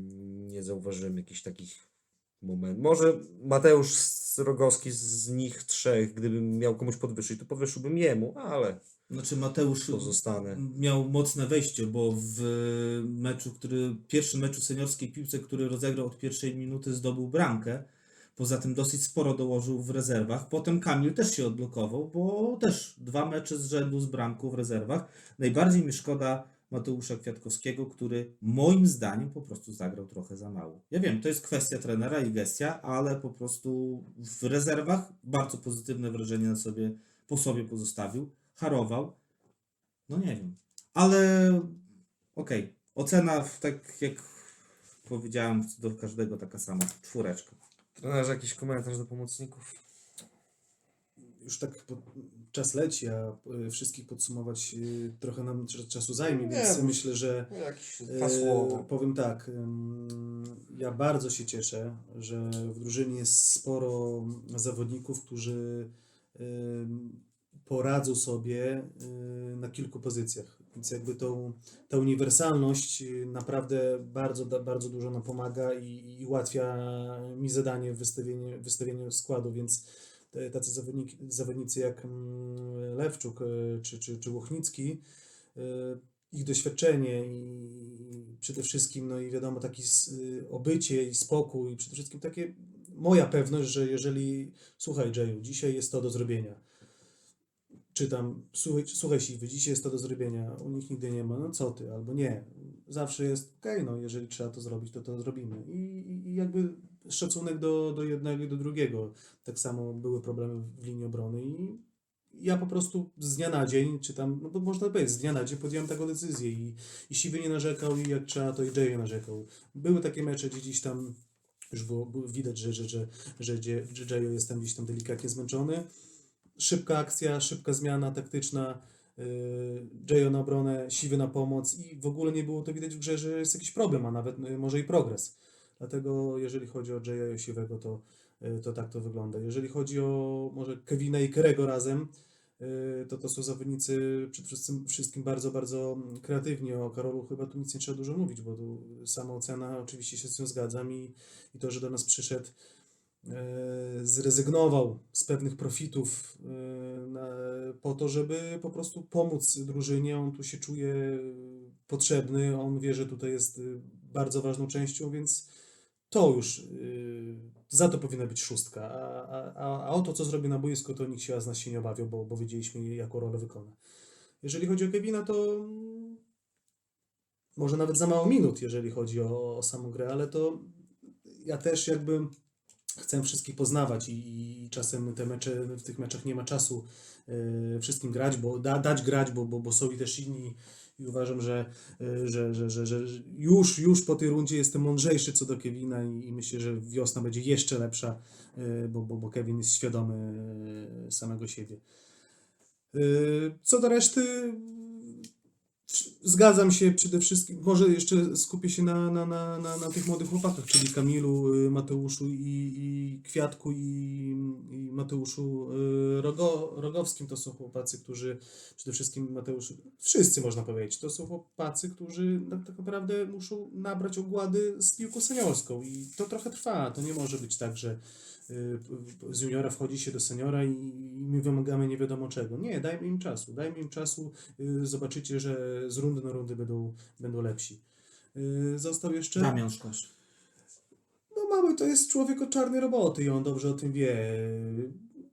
nie zauważyłem jakichś takich momentów. Może Mateusz Rogowski z nich trzech, gdybym miał komuś podwyższyć, to podwyższyłbym jemu, ale Znaczy Mateusz pozostanę. miał mocne wejście, bo w meczu, który, pierwszym meczu seniorskiej piłce, który rozegrał od pierwszej minuty, zdobył bramkę. Poza tym dosyć sporo dołożył w rezerwach. Potem Kamil też się odblokował, bo też dwa mecze z rzędu z bramką w rezerwach. Najbardziej mi szkoda Mateusza Kwiatkowskiego, który moim zdaniem po prostu zagrał trochę za mało. Ja wiem, to jest kwestia trenera i gestia, ale po prostu w rezerwach bardzo pozytywne wrażenie na sobie, po sobie pozostawił. Harował. No nie wiem. Ale okej. Ocena, w- tak jak powiedziałem, do każdego taka sama. Czwóreczka. Trenerze, jakiś komentarz do pomocników? Już tak po, czas leci, a y, wszystkich podsumować y, trochę nam cza- czasu zajmie, Nie, więc bo- myślę, że Jakieś E, powiem tak, ja bardzo się cieszę, że w drużynie jest sporo zawodników, którzy poradzą sobie y, na kilku pozycjach. Więc jakby tą, ta uniwersalność naprawdę bardzo, bardzo dużo nam pomaga i, i ułatwia mi zadanie w wystawieniu, wystawieniu składu, więc tacy zawodnicy jak mm, Lewczuk y, czy, czy, czy Łochnicki y, ich doświadczenie i przede wszystkim, no i wiadomo, taki y, obycie i spokój, i przede wszystkim takie moja pewność, że jeżeli, słuchaj Jayu, dzisiaj jest to do zrobienia, czy tam, słuchaj, słuchaj Siwy, dzisiaj jest to do zrobienia, u nich nigdy nie ma, no co ty, albo nie, zawsze jest okej, no jeżeli trzeba to zrobić, to to zrobimy. I, i jakby szacunek do, do jednego i do drugiego, tak samo były problemy w linii obrony i ja po prostu z dnia na dzień, czy tam, no bo można powiedzieć, z dnia na dzień podjąłem taką decyzję i, i Siwy nie narzekał i jak trzeba, to i Jay narzekał. Były takie mecze, gdzie gdzieś tam już było, było widać, że, że, że, że, że, Jay jest tam gdzieś tam delikatnie zmęczony. Szybka akcja, szybka zmiana taktyczna, yy, Jayo na obronę, Siwy na pomoc i w ogóle nie było to widać w grze, że jest jakiś problem, a nawet yy, może i progres. Dlatego jeżeli chodzi o Jaya Siwego, to, yy, to tak to wygląda. Jeżeli chodzi o może Kevina i Kerego razem, yy, to to są zawodnicy przede wszystkim, wszystkim bardzo, bardzo kreatywni. O Karolu chyba tu nic nie trzeba dużo mówić, bo tu sama ocena, oczywiście się z tym zgadzam i, i to, że do nas przyszedł, e, zrezygnował z pewnych profitów e, po to, żeby po prostu pomóc drużynie. On tu się czuje potrzebny, on wie, że tutaj jest e, bardzo ważną częścią, więc to już e, za to powinna być szóstka. A, a, a, o to, co zrobi na boisku, to nikt się z nas się nie obawiał, bo, bo wiedzieliśmy, jaką rolę wykona. Jeżeli chodzi o Kevina, to mm, może nawet za mało minut, jeżeli chodzi o, o samą grę, ale to ja też jakby chcę wszystkich poznawać i, i czasem te mecze, w tych meczach nie ma czasu e, wszystkim grać, bo da, dać grać, bo, bo, bo są też inni i uważam, że, e, że, że, że, że już, już po tej rundzie jestem mądrzejszy co do Kevina i, i myślę, że wiosna będzie jeszcze lepsza, e, bo, bo, bo Kevin jest świadomy e, samego siebie. Co do reszty, zgadzam się przede wszystkim. Może jeszcze skupię się na, na, na, na, na tych młodych chłopakach, czyli Kamilu, y, Mateuszu i, i Kwiatku i, i Mateuszu y, Rogo, Rogowskim. To są chłopacy, którzy przede wszystkim Mateusz, wszyscy można powiedzieć, to są chłopacy, którzy na- tak naprawdę muszą nabrać ogłady z piłką seniorską i to trochę trwa. To nie może być tak, że z juniora wchodzi się do seniora i, my wymagamy nie wiadomo czego. Nie, dajmy im czasu, dajmy im czasu, y, zobaczycie, że z rundy na rundę będą, będą lepsi. Y, Został jeszcze. Damian Szkosz. No Mały to jest człowiek od czarnej roboty i on dobrze o tym wie.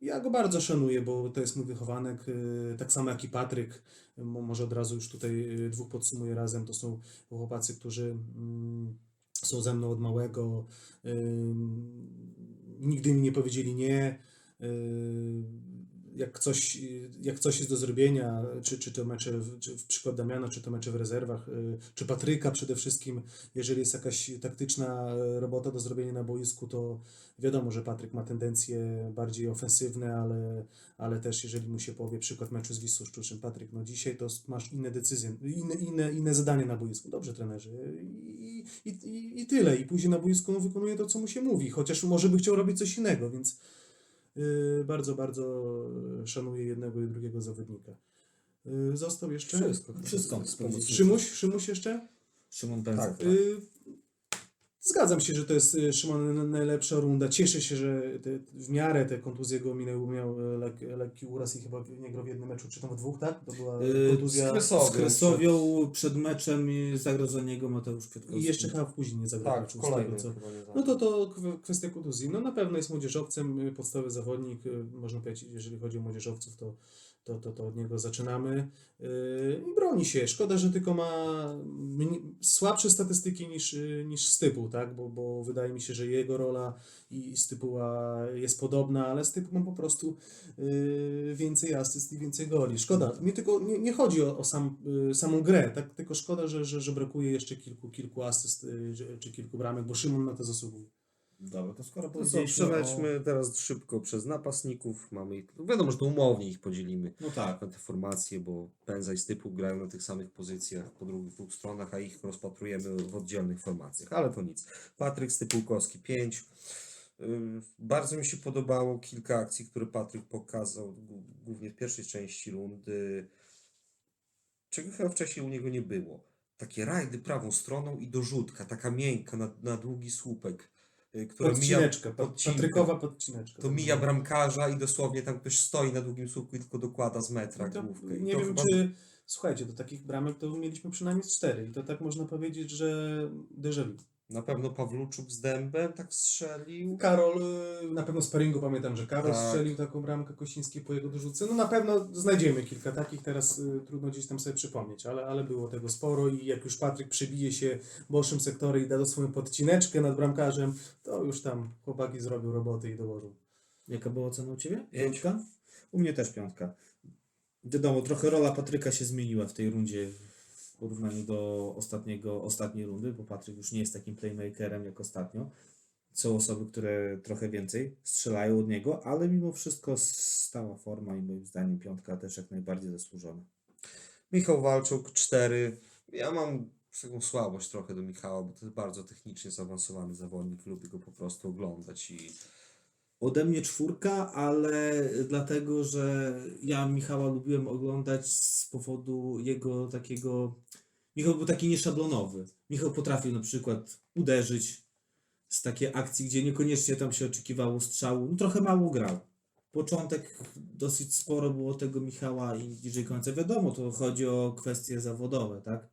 Ja go bardzo szanuję, bo to jest mój wychowanek, y, tak samo jak i Patryk. Mo- Może od razu już tutaj y, dwóch podsumuję razem. To są chłopacy, którzy mm, są ze mną od małego. Nigdy mi nie powiedzieli nie. Y, Jak coś, y, jak coś jest do zrobienia, czy, czy to mecze, czy w przykład Damiana, czy to mecze w rezerwach, y, czy Patryka przede wszystkim, jeżeli jest jakaś taktyczna e, robota do zrobienia na boisku, to wiadomo, że Patryk ma tendencje bardziej ofensywne, ale, ale też jeżeli mu się powie przykład meczu z Wisłą Szczuczyn, Patryk, no dzisiaj to masz inne decyzje, inne, inne, inne zadanie na boisku. Dobrze, trenerze. I, i, i, I tyle. I później na boisku on wykonuje to, co mu się mówi, chociaż może by chciał robić coś innego, więc bardzo, bardzo szanuję jednego i drugiego zawodnika. Yy, został jeszcze? Wszystko. Wszystko. Szymuś? Szymuś jeszcze? Szymon Pędzel. Tak. Y, Zgadzam się, że to jest y, Szymon najlepsza runda. Cieszę się, że te, w miarę te kontuzje go minęły. Miał y, lek, lekki uraz i chyba nie grał w jednym meczu, czy tam w dwóch, tak? To była Yy, kontuzja. z Kresowią. Z Kresowią przed meczem i zagrożenie go Mateusz Kwiatkowski. I jeszcze chyba później nie zagrał Tak, meczu. z tego, co... No to to kw- kwestia kontuzji. No na pewno jest młodzieżowcem, y, podstawowy zawodnik. y, Można powiedzieć, jeżeli chodzi o młodzieżowców, to, to, to, to od niego zaczynamy. Yy, I broni się. Szkoda, że tylko ma słabsze statystyki niż, y, niż Stypu, tak? Bo, bo wydaje mi się, że jego rola i Stypuła jest podobna, ale Stypu ma po prostu yy, więcej asyst i więcej goli. Szkoda. Mi tylko nie, nie chodzi o, o sam, samą grę, tak? tylko szkoda, że, że, że brakuje jeszcze kilku, kilku asyst czy kilku bramek, bo Szymon na to zasługuje. Dobra, to skoro To co, powiedzieliśmy o... przelećmy teraz szybko przez napastników. Mamy ich, no wiadomo, że to umownie ich podzielimy No tak. na te formacje, bo Pędza i Stypu grają na tych samych pozycjach po drugich dwóch stronach, a ich rozpatrujemy w oddzielnych formacjach, ale to nic. Patryk Stypułkowski 5. Bardzo mi się podobało kilka akcji, które Patryk pokazał, głównie w pierwszej części rundy, czego chyba wcześniej u niego nie było. Takie rajdy prawą stroną i dorzutka, taka miękka na, na długi słupek, która mija, Podcineczka, pod, podcinka. Patrykowa podcineczka. to mija bramkarza i dosłownie tam ktoś stoi na długim słupku i tylko dokłada z metra To, główkę. I nie wiem, chyba- czy... Słuchajcie, do takich bramek to mieliśmy przynajmniej cztery i to tak można powiedzieć, że déjà vu. Na pewno Pawluczuk z dębem tak strzelił. Karol, y, na pewno z sparingu pamiętam, że Karol Tak. strzelił taką bramkę Kosiński po jego dorzuce. No na pewno znajdziemy kilka takich, teraz y, trudno gdzieś tam sobie przypomnieć, ale, ale było tego sporo i jak już Patryk przebije się bocznym sektorem i da do swoją podcineczkę nad bramkarzem, to już tam chłopaki zrobią roboty i dołożą. Jaka była ocena u Ciebie? Piątka? U mnie też piątka. Wiadomo, trochę rola Patryka się zmieniła w tej rundzie w porównaniu do ostatniego, ostatniej rundy, bo Patryk już nie jest takim playmakerem jak ostatnio. Są osoby, które trochę więcej strzelają od niego, ale mimo wszystko stała forma i moim zdaniem piątka też jak najbardziej zasłużona. Michał Walczuk 4. Ja mam taką słabość trochę do Michała, bo to jest bardzo technicznie zaawansowany zawodnik. Lubię go po prostu oglądać i Ode mnie czwórka, ale dlatego, że ja Michała lubiłem oglądać z powodu jego takiego. Michał był taki nieszablonowy. Michał potrafił na przykład uderzyć z takiej akcji, gdzie niekoniecznie tam się oczekiwało strzału. No, trochę mało grał. Początek dosyć sporo było tego Michała i bliżej końca. Wiadomo, to chodzi o kwestie zawodowe, tak?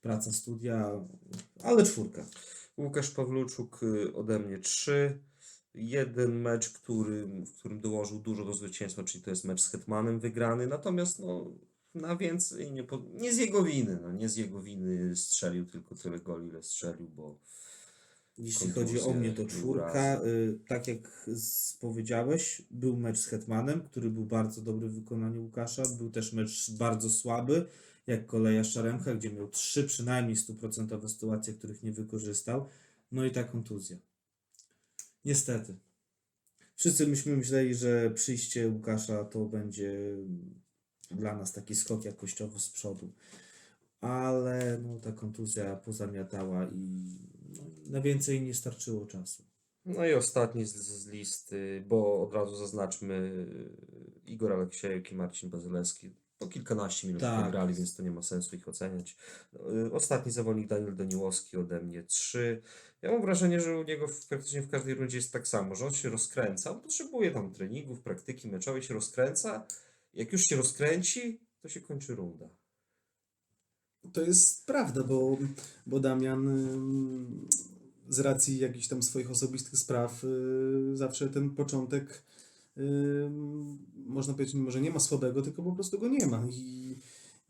Praca, studia, ale czwórka. Łukasz Pawluczuk y, ode mnie 3. Jeden mecz, który, w którym dołożył dużo do zwycięstwa, czyli to jest mecz z Hetmanem wygrany, natomiast no, na więcej nie, po, nie z jego winy, no, nie z jego winy strzelił tylko tyle goli, ile strzelił, bo Jeśli chodzi o mnie, to czwórka. Y, tak jak z, powiedziałeś, był mecz z Hetmanem, który był bardzo dobry w wykonaniu Łukasza. Był też mecz bardzo słaby, jak koleja Szaremcha, gdzie miał trzy przynajmniej stuprocentowe sytuacje, których nie wykorzystał. No i ta kontuzja. Niestety. Wszyscy myśmy myśleli, że przyjście Łukasza to będzie dla nas taki skok jakościowy z przodu. Ale no, ta kontuzja pozamiatała i no, na więcej nie starczyło czasu. No i ostatni z, z listy, bo od razu zaznaczmy Igor Aleksiejek i Marcin Bazylewski. Po kilkanaście minut Tak. grali, więc to nie ma sensu ich oceniać. Y, Ostatni zawodnik Daniel Daniłowski ode mnie 3. Ja mam wrażenie, że u niego w, praktycznie w każdej rundzie jest tak samo, że on się rozkręca, on potrzebuje tam treningów, praktyki meczowej, się rozkręca. Jak już się rozkręci, to się kończy runda. To jest prawda, bo, bo Damian ym, z racji jakichś tam swoich osobistych spraw y, zawsze ten początek y, można powiedzieć, może nie ma słabego, tylko po prostu go nie ma i,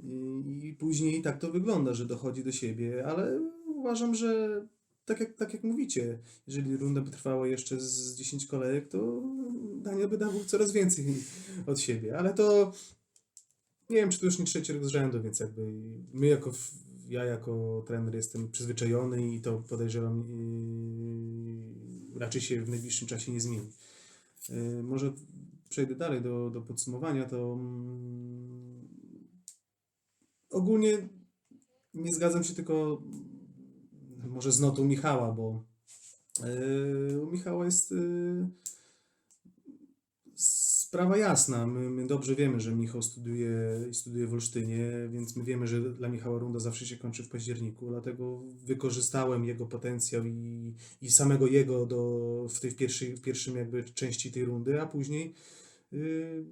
i, i później tak to wygląda, że dochodzi do siebie, ale uważam, że tak jak, tak jak mówicie, jeżeli runda by trwała jeszcze z 10 kolejek, to Daniel by dawał coraz więcej od siebie, ale to nie wiem, czy to już nie trzeci rok z rzędu, więc jakby my jako, ja jako trener jestem przyzwyczajony i to podejrzewam yy, raczej się w najbliższym czasie nie zmieni. Yy, może przejdę dalej do, do podsumowania, to mm, ogólnie nie zgadzam się tylko mm, może z notą Michała, bo yy, u Michała jest yy, sprawa jasna. My, my dobrze wiemy, że Michał studiuje, studiuje w Olsztynie, więc my wiemy, że dla Michała runda zawsze się kończy w październiku, dlatego wykorzystałem jego potencjał i, i samego jego do, w tej pierwszej, pierwszym jakby części tej rundy, a później yy,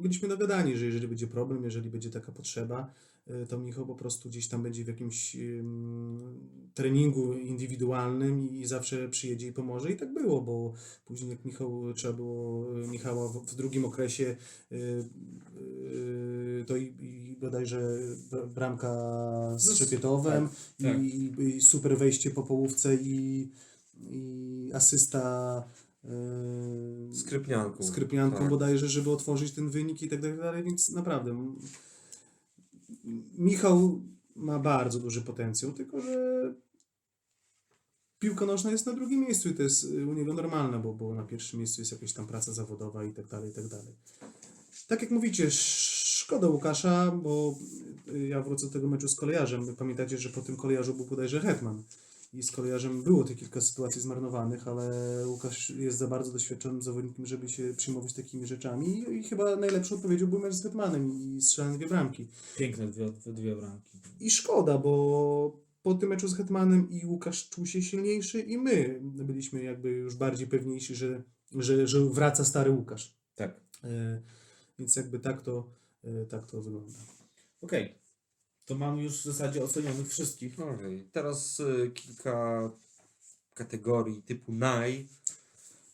byliśmy dogadani, że jeżeli będzie problem, jeżeli będzie taka potrzeba, to Michał po prostu gdzieś tam będzie w jakimś treningu indywidualnym i zawsze przyjedzie i pomoże. I tak było, bo później jak Michał, trzeba było y, Michała w, drugim okresie, y, to i, i bodajże br- bramka z Szepietowem tak. i, i super wejście po połówce i, i asysta Skrypnianką. skrypnianką Tak. bodajże, żeby otworzyć ten wynik i tak dalej, więc naprawdę Michał ma bardzo duży potencjał, tylko że piłka nożna jest na drugim miejscu i to jest y, u niego normalne, bo, bo na pierwszym miejscu jest jakaś tam praca zawodowa i tak dalej, i tak dalej. Tak jak mówicie, sz- szkoda Łukasza, bo y, ja wrócę do tego meczu z kolejarzem. Pamiętacie, że po tym kolejarzu był bodajże Hetman. I z kolejarzem było te kilka sytuacji zmarnowanych, ale Łukasz jest za bardzo doświadczonym zawodnikiem, żeby się przyjmować takimi rzeczami. I, chyba najlepszą odpowiedzią był mecz z Hetmanem i strzelane dwie bramki. Piękne dwie, dwie bramki. I szkoda, bo po tym meczu z Hetmanem i Łukasz czuł się silniejszy i my byliśmy jakby już bardziej pewniejsi, że, że, że wraca stary Łukasz. Tak. E, więc jakby tak to, e, tak to wygląda. Okej. To mamy już w zasadzie ocenionych wszystkich. Okej, Teraz y, kilka kategorii typu naj.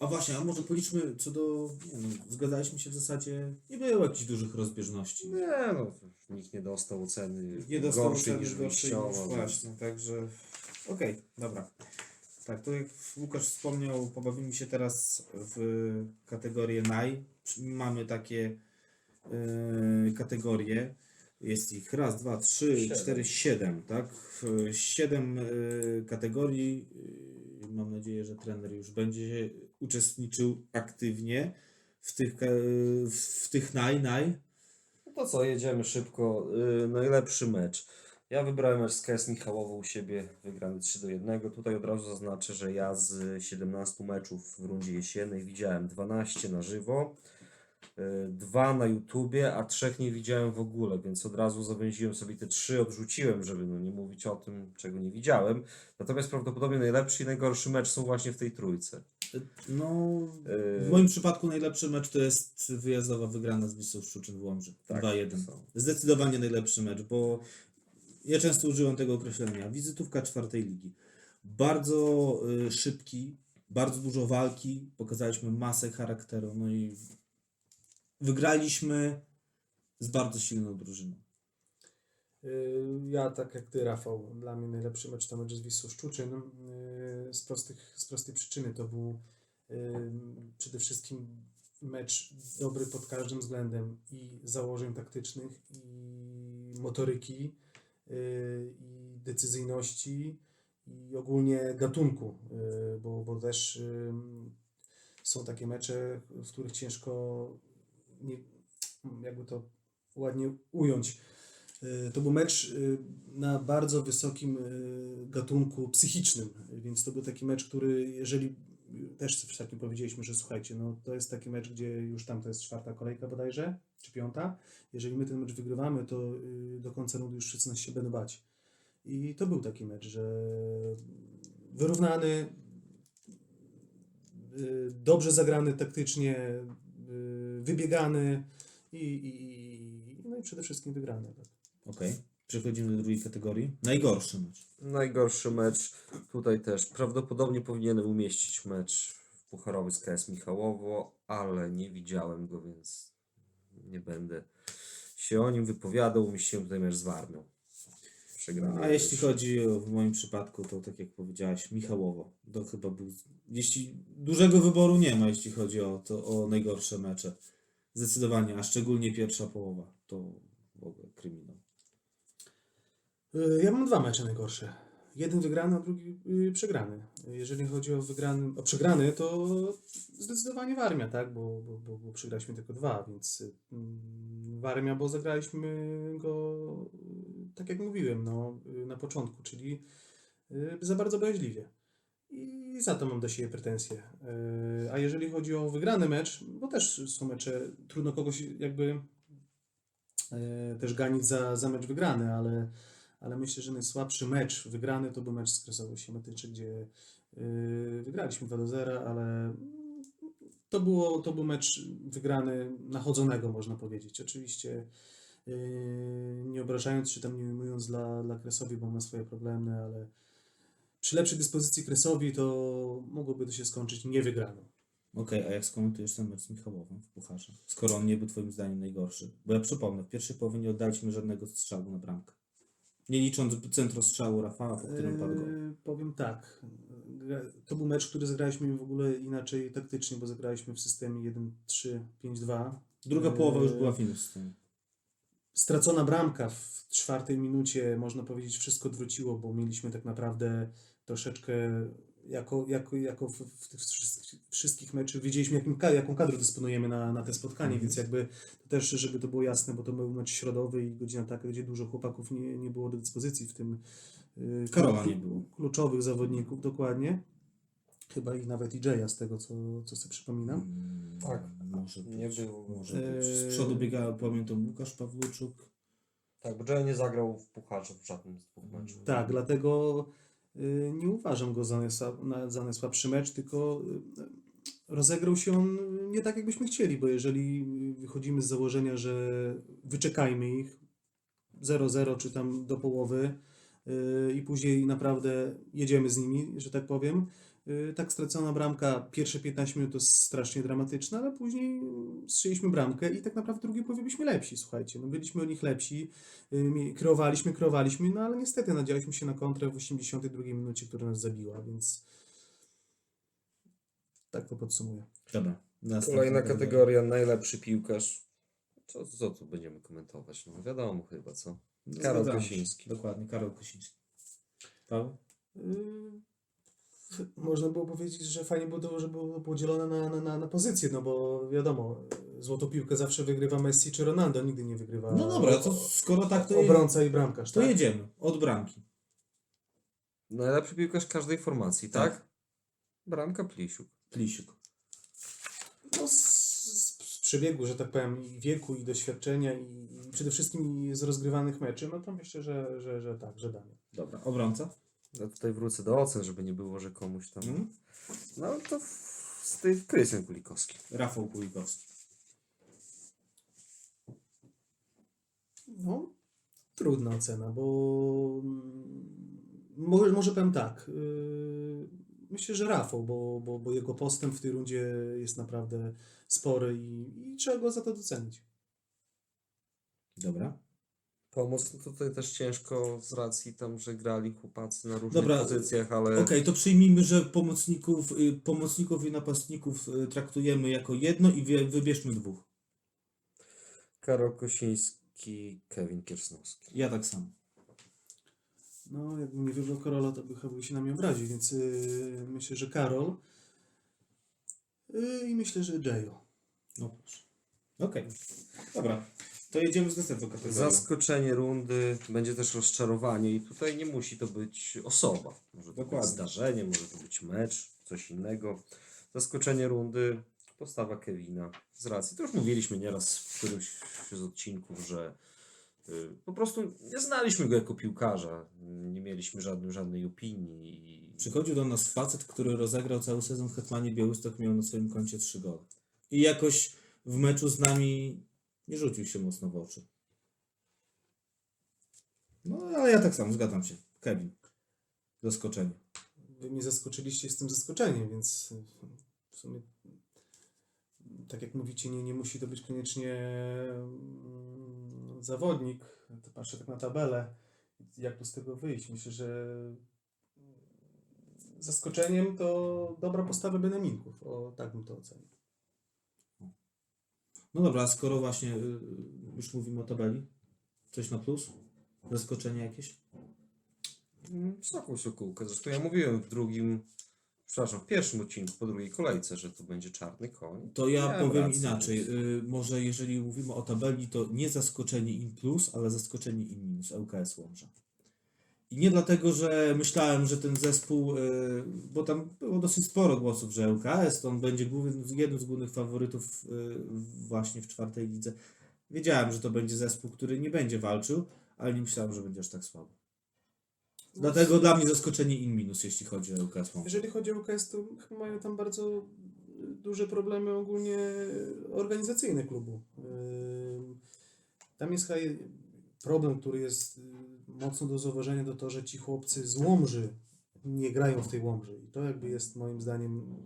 A właśnie, a może policzmy co do. Nie no, zgadaliśmy się w zasadzie. Nie było jakichś dużych rozbieżności. Nie no, nikt nie dostał oceny Nie dostał gorszej oceny niż gorszej wyjściowa. niż więc- Właśnie, także. Okej, dobra. Tak, to jak Łukasz wspomniał, pobawimy się teraz w kategorię naj. Mamy takie e, kategorie. Jest ich raz, dwa, trzy, Siedem. cztery, siedem, tak? Siedem e, kategorii. E, Mam nadzieję, że trener już będzie uczestniczył aktywnie w tych, w tych naj, naj. No to co, jedziemy szybko. Y, najlepszy mecz. Ja wybrałem mecz z KS Michałowo u siebie, wygrany 3 do 1. Tutaj od razu zaznaczę, że ja z 17 meczów w rundzie jesiennej widziałem 12 na żywo, y, dwa na YouTubie, a trzech nie widziałem w ogóle, więc od razu zawęziłem sobie te trzy, odrzuciłem, żeby no, nie mówić o tym, czego nie widziałem. Natomiast prawdopodobnie najlepszy i najgorszy mecz są właśnie w tej trójce. No, Y, w moim przypadku najlepszy mecz to jest wyjazdowa wygrana z Wisłą Szczuczyn w Łomży. Tak, 2-1. są. Zdecydowanie najlepszy mecz, bo ja często używam tego określenia. Wizytówka czwartej ligi. Bardzo y, szybki, bardzo dużo walki, pokazaliśmy masę charakteru, no i wygraliśmy z bardzo silną drużyną. Y, Ja tak jak ty, Rafał, dla mnie najlepszy mecz to mecz z Wisłą Szczuczyn. Y, Z, prostych, z prostej przyczyny to był y, przede wszystkim mecz dobry pod każdym względem i założeń taktycznych, i motoryki, i decyzyjności, i ogólnie gatunku, bo, bo też są takie mecze, w których ciężko nie, jakby to ładnie ująć. Y, To był mecz y, na bardzo wysokim y, gatunku psychicznym, więc to był taki mecz, który jeżeli też w takim powiedzieliśmy, że słuchajcie, no to jest taki mecz, gdzie już tam to jest czwarta kolejka bodajże, czy piąta. Jeżeli my ten mecz wygrywamy, to do końca rundy już wszyscy nas się będą bać. I to był taki mecz, że wyrównany, dobrze zagrany taktycznie, wybiegany i, i, no i przede wszystkim wygrany. Tak. Okej. Przechodzimy do drugiej kategorii. Najgorszy mecz. Najgorszy mecz tutaj też. Prawdopodobnie powinienem umieścić mecz pucharowy z KS Michałowo, ale nie widziałem go, więc nie będę się o nim wypowiadał. Umieściłem tutaj mecz z Warmią. A jeśli chodzi o, w moim przypadku, to tak jak powiedziałaś, Michałowo. To chyba był. Jeśli dużego wyboru nie ma, jeśli chodzi o, to, o najgorsze mecze. Zdecydowanie, a szczególnie pierwsza połowa. To w ogóle kryminał. Y, Ja mam dwa mecze najgorsze. Jeden wygrany, a drugi y, przegrany. Jeżeli chodzi o wygrany, o przegrany, to zdecydowanie Warmia, tak? Bo, bo, bo, bo przegraliśmy tylko dwa, więc mm, Warmia, bo zagraliśmy go tak jak mówiłem, no, y, na początku, czyli y, za bardzo bojaźliwie. I za to mam do siebie pretensje. Y, A jeżeli chodzi o wygrany mecz, bo też są mecze, trudno kogoś jakby też ganić za, za mecz wygrany, ale, ale myślę, że najsłabszy mecz wygrany to był mecz z Kresowo Siemiatyczy, gdzie wygraliśmy 2 do 0, ale to, było, to był mecz wygrany nachodzonego, można powiedzieć. Oczywiście nie obrażając czy tam nie ujmując dla, dla Kresowi, bo ma swoje problemy, ale przy lepszej dyspozycji Kresowi to mogłoby to się skończyć niewygraną. Okej, a jak skomentujesz ten mecz z Michałowem w Pucharze? Skoro on nie był twoim zdaniem najgorszy. Bo ja przypomnę, w pierwszej połowie nie oddaliśmy żadnego strzału na bramkę. Nie licząc centrostrzału Rafała, po którym padł gol. Eee, powiem tak. To był mecz, który zagraliśmy w ogóle inaczej taktycznie, bo zagraliśmy w systemie 1-3-5-2. Druga połowa już Eee, była w innym systemie. Stracona bramka w czwartej minucie, można powiedzieć, wszystko odwróciło, bo mieliśmy tak naprawdę troszeczkę jako, jako, jako w, w tych wszystkich- meczach wiedzieliśmy, jakim, jaką kadrę dysponujemy na, na te spotkanie, Mhm. więc jakby to też, żeby to było jasne, bo to był mecz środowy i godzina taka, gdzie dużo chłopaków nie, nie było do dyspozycji w tym. Karola klu- nie było. Kluczowych zawodników, dokładnie. Chyba i nawet i Jaya z tego, co, co sobie przypominam. Mm, Tak. Może być. Nie było. Może być. Z przodu biega, pamiętam, Łukasz Pawluczuk. Tak, bo Joe nie zagrał w pucharze w żadnym z dwóch meczów. Tak, dlatego y, nie uważam go za, najsłab, na, za najsłabszy mecz, tylko y, rozegrał się on nie tak, jakbyśmy chcieli, bo jeżeli wychodzimy z założenia, że wyczekajmy ich 0-0 czy tam do połowy y, i później naprawdę jedziemy z nimi, że tak powiem, tak stracona bramka, pierwsze 15 minut to strasznie dramatyczne, ale później strzeliśmy bramkę i tak naprawdę w drugiej połowie byliśmy lepsi, słuchajcie, no byliśmy od nich lepsi, y, kreowaliśmy, kreowaliśmy, no ale niestety nadzialiśmy się na kontrę w 82 minucie, która nas zabiła, więc tak to podsumuję. Dobra. Kolejna kategoria, najlepszy piłkarz. Co, co tu będziemy komentować? No wiadomo chyba, co? No, Karol zgadzamy się. Kosiński. Dokładnie, Karol Kosiński. Paweł? Yy, Można było powiedzieć, że fajnie było, to, żeby było podzielone na, na, na, na pozycje, no bo wiadomo, złotą piłkę zawsze wygrywa Messi czy Ronaldo, nigdy nie wygrywa No dobra, to skoro tak, to, obrońca i bramkarz, to tak? jedziemy. Od bramki. Najlepszy piłkarz każdej formacji, tak? Tak. Bramka Plisiuk. Plisiuk. No, z, z, z przebiegu, że tak powiem, i wieku, i doświadczenia, i, i przede wszystkim z rozgrywanych meczy, no to myślę, że, że, że tak, że Damian. Dobra, obrońca. Ja tutaj wrócę do ocen, żeby nie było, że komuś tam... Mhm. No to w- z tej Krystian Kulikowski. Rafał Kulikowski. No, trudna ocena, bo mm, może, może powiem tak. Yy, myślę, że Rafał, bo, bo, bo jego postęp w tej rundzie jest naprawdę spory i, i trzeba go za to docenić. Dobra. Pomoc, no tutaj też ciężko z racji tam, że grali chłopacy na różnych Dobra, pozycjach, ale Okej, to przyjmijmy, że pomocników, y, pomocników i napastników y, traktujemy jako jedno i wybierzmy dwóch. Karol Kosiński, Kevin Kiersnowski. Ja tak samo. No, jakbym nie wybrał Karola, to by chyba się na mnie obraził, więc yy, myślę, że Karol yy, i myślę, że Jayo. No proszę. Okej. Dobra. To jedziemy z następną kategorią. Zaskoczenie rundy, będzie też rozczarowanie i tutaj nie musi to być osoba. Może to Dokładnie. być zdarzenie, może to być mecz, coś innego. Zaskoczenie rundy, postawa Kevina z racji. To już mówiliśmy nieraz w którymś z odcinków, że y, po prostu nie znaliśmy go jako piłkarza, nie mieliśmy żadnej, żadnej opinii. I Przychodził do nas facet, który rozegrał cały sezon w Hetmanie Białystok, miał na swoim koncie trzy gole. I jakoś w meczu z nami nie rzucił się mocno w oczy. No, ale ja tak samo, zgadzam się. Kevin. Zaskoczenie. Wy mnie zaskoczyliście z tym zaskoczeniem, więc w sumie tak jak mówicie, nie, nie musi to być koniecznie mm, zawodnik. To patrzę tak na tabelę, jak tu z tego wyjść. Myślę, że zaskoczeniem to dobra postawa Beneminków. O, tak bym to ocenił. No dobra, a skoro właśnie y, już mówimy o tabeli, coś na plus? Zaskoczenie jakieś? Mm, Sokół Sokółka. Zresztą ja mówiłem w drugim, przepraszam, w pierwszym odcinku, po drugiej kolejce, że to będzie czarny koń. To ja Miałem powiem rację, inaczej. Y, może jeżeli mówimy o tabeli, to nie zaskoczenie in plus, ale zaskoczenie in minus ŁKS Łomża. I nie dlatego, że myślałem, że ten zespół, y, bo tam było dosyć sporo głosów, że ŁKS to on będzie jednym z głównych faworytów y, właśnie w czwartej lidze. Wiedziałem, że to będzie zespół, który nie będzie walczył, ale nie myślałem, że będzie aż tak słabo. Dlatego dla mnie zaskoczenie in minus, jeśli chodzi o ŁKS. Jeżeli chodzi o UKS, to chyba mają tam bardzo duże problemy ogólnie organizacyjne klubu. Ym, Tam jest problem, który jest mocno do zauważenia, to to, że ci chłopcy z Łomży nie grają w tej Łomży. I to jakby jest moim zdaniem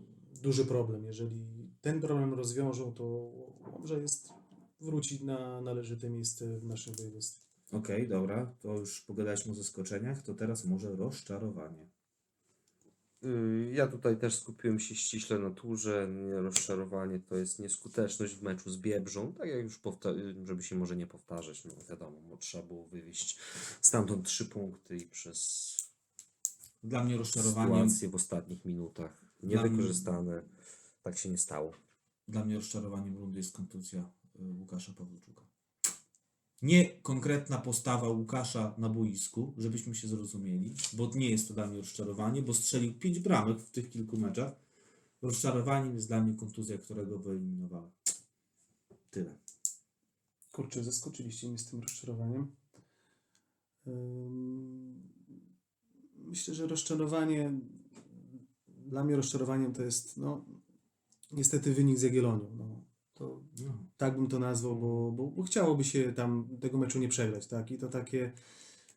duży problem. Jeżeli ten problem rozwiążą, to Łomża jest, wróci na należyte miejsce w naszym województwie. Okej, dobra, to już pogadaliśmy o zaskoczeniach, to teraz może rozczarowanie. Y, Ja tutaj też skupiłem się ściśle na turze. Nie, Rozczarowanie to jest nieskuteczność w meczu z Biebrzą. Tak jak już powta- żeby się może nie powtarzać, no wiadomo, bo trzeba było wywieźć stamtąd trzy punkty i przez Dla mnie rozczarowaniem, sytuacje w ostatnich minutach Dla mnie- niewykorzystane. Tak się nie stało. dla mnie rozczarowaniem rundy jest kontuzja y, Łukasza Pawluczuka. Nie konkretna postawa Łukasza na boisku, żebyśmy się zrozumieli, bo nie jest to dla mnie rozczarowanie, bo strzelił pięć bramek w tych kilku meczach. Rozczarowaniem jest dla mnie kontuzja, którego wyeliminowała. Tyle. Kurczę, zaskoczyliście mnie z tym rozczarowaniem. Myślę, że rozczarowanie, dla mnie rozczarowaniem to jest, no, niestety wynik z Jagiellonią. No, to No. tak bym to nazwał, bo, bo, bo chciałoby się tam tego meczu nie przegrać, tak? I to takie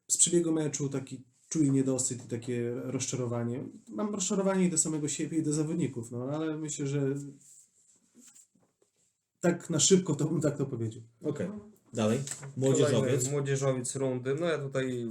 z przebiegu meczu taki czuję niedosyt i takie rozczarowanie. Mam rozczarowanie i do samego siebie i do zawodników, no ale myślę, że tak na szybko to bym tak to powiedział. Okej, dalej. Młodzieżowiec. Kolejny Młodzieżowiec rundy. No ja tutaj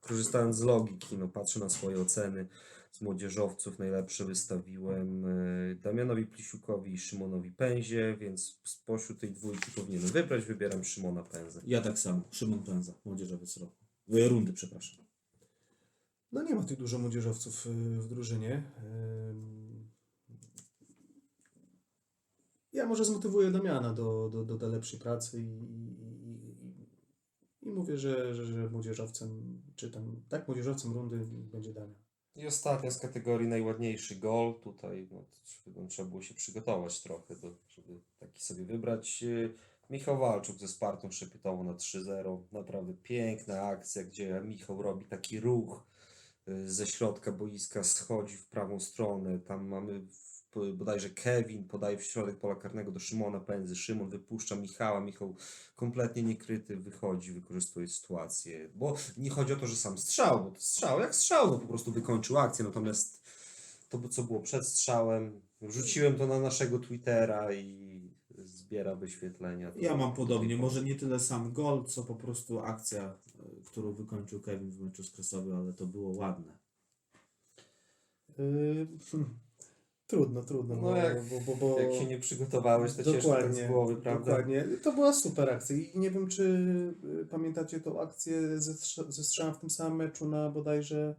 korzystając z logiki, no patrzę na swoje oceny z młodzieżowców. Najlepsze wystawiłem e, Damianowi Plisiukowi i Szymonowi Pęzie, więc spośród tej dwójki powinienem wybrać. Wybieram Szymona Pęzę. Ja tak samo. Szymon Pęza, młodzieżowiec roku. Rundy, przepraszam. No nie ma tych dużo młodzieżowców y, w drużynie. Ym, Ja może zmotywuję Damiana do, do, do, do lepszej pracy i, i, i, i mówię, że, że, że młodzieżowcem, czy tam, tak, młodzieżowcem rundy będzie Damian. I ostatnia z kategorii najładniejszy gol. Tutaj no, trzeba było się przygotować trochę, do, żeby taki sobie wybrać. Y, Michał Walczuk ze Spartą Szepietowo na 3-0. Naprawdę piękna akcja, gdzie Michał robi taki ruch y, ze środka boiska, schodzi w prawą stronę. Tam mamy bodajże Kevin podaje w środek pola karnego do Szymona Pędzy. Szymon wypuszcza Michała. Michał kompletnie niekryty wychodzi, wykorzystuje sytuację. Bo nie chodzi o to, że sam strzał, bo to strzał jak strzał, no po prostu wykończył akcję. Natomiast to, co było przed strzałem, wrzuciłem to na naszego Twittera i zbiera wyświetlenia. Ja mam podobnie. Może nie tyle sam gol, co po prostu akcja, y, którą wykończył Kevin w meczu z Kresowy, ale to było ładne. Yy, hmm, trudno, trudno, No bo, jak- bo, bo, bo Jak się nie przygotowałeś, to ciężko tak z głowy, prawda? Dokładnie. To była super akcja i nie wiem, czy y, pamiętacie tą akcję ze, ze strzałem w tym samym meczu na bodajże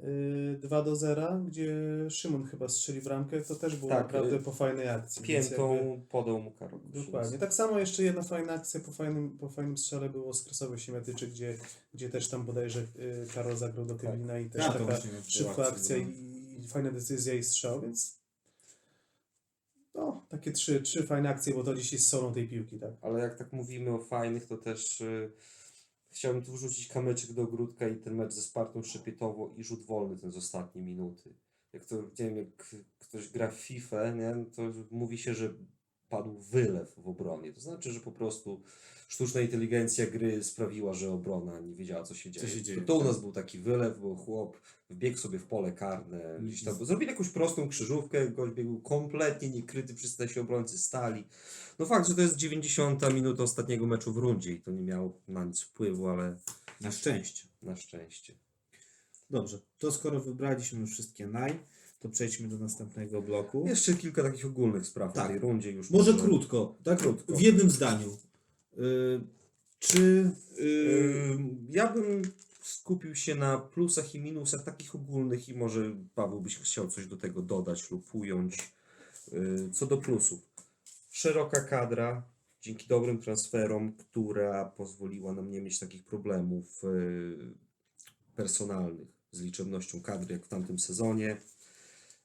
y, 2 do 0, gdzie Szymon chyba strzeli w ramkę, to też było Tak, naprawdę y, po fajnej akcji. Piętą jakby- podał mu Karol Dokładnie. Tak samo jeszcze jedna fajna akcja po fajnym, po fajnym strzale było z Kresowej Siemiatyczy, gdzie, gdzie też tam bodajże y, Karol zagrał do Kevina i też Ja taka szybka akcja akcję i, i fajna decyzja i strzał, więc no, takie trzy, trzy fajne akcje, bo to dziś jest solą tej piłki, tak? Ale jak tak mówimy o fajnych, to też y, chciałbym tu wrzucić kamyczek do ogródka i ten mecz ze Spartą Szepietowo i rzut wolny ten z ostatniej minuty. Jak to, nie wiem, jak ktoś gra w FIFA, nie, to mówi się, że padł wylew w obronie. To znaczy, że po prostu sztuczna inteligencja gry sprawiła, że obrona nie wiedziała, co się dzieje. się dzieje, to, to u tak. nas był taki wylew, bo chłop wbiegł sobie w pole karne, gdzieś tam, zrobili jakąś prostą krzyżówkę, gość biegł kompletnie niekryty przez nasi obrońcy stali. No fakt, że to jest 90 minuta ostatniego meczu w rundzie i to nie miało na nic wpływu, ale Na szczęście. na szczęście. Dobrze, to skoro wybraliśmy wszystkie naj, to przejdźmy do następnego bloku. Jeszcze kilka takich ogólnych spraw Tak. w tej rundzie już. Może krótko, tak? Krótko. W jednym zdaniu. Y, czy y, Ym, Ja bym skupił się na plusach i minusach takich ogólnych i może Paweł byś chciał coś do tego dodać lub ująć. Yy, Co do plusów. Szeroka kadra, dzięki dobrym transferom, która pozwoliła nam nie mieć takich problemów yy, personalnych z liczebnością kadry jak w tamtym sezonie.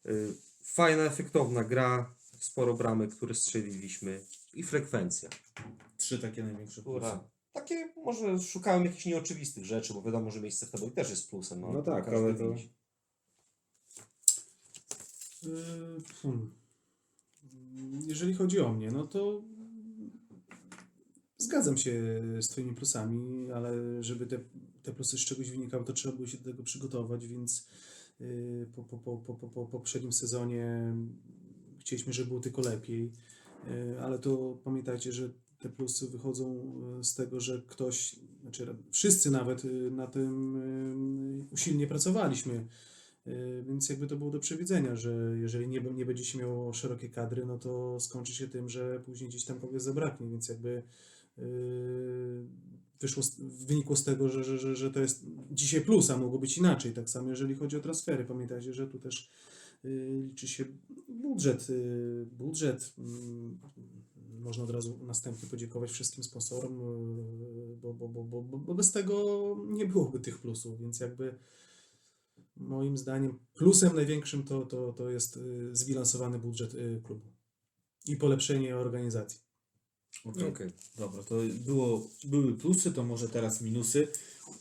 Yy, Fajna, efektowna gra, sporo bramek, które strzeliliśmy i frekwencja trzy takie największe plusy? takie może szukałem jakichś nieoczywistych rzeczy, bo wiadomo, że miejsce w tabeli też jest plusem. No, No tak, każdy ale to- widzi. Y, hmm. Jeżeli chodzi o mnie, no to zgadzam się z Twoimi plusami, ale żeby te, te plusy z czegoś wynikały, to trzeba było się do tego przygotować, więc y, po, po, po, po, po, po poprzednim sezonie chcieliśmy, żeby było tylko lepiej, y, ale to pamiętajcie, że te plusy wychodzą y, z tego, że ktoś, znaczy wszyscy nawet y, na tym y, usilnie pracowaliśmy. Y, Więc jakby to było do przewidzenia, że jeżeli nie, nie będzie się miało szerokie kadry, no to skończy się tym, że później gdzieś tam kogoś zabraknie, więc jakby yy, wyszło, z, wynikło z tego, że, że, że, że to jest dzisiaj plus, a mogło być inaczej. Tak samo jeżeli chodzi o transfery. Pamiętajcie, że tu też yy, liczy się budżet. Yy, budżet. mm, Można od razu następnie podziękować wszystkim sponsorom, yy, bo, bo, bo, bo, bo bez tego nie byłoby tych plusów, więc jakby moim zdaniem plusem największym to, to, to jest y, zbilansowany budżet y, klubu i polepszenie organizacji. Okej. Okej. Dobra, to było, były plusy, to może teraz minusy.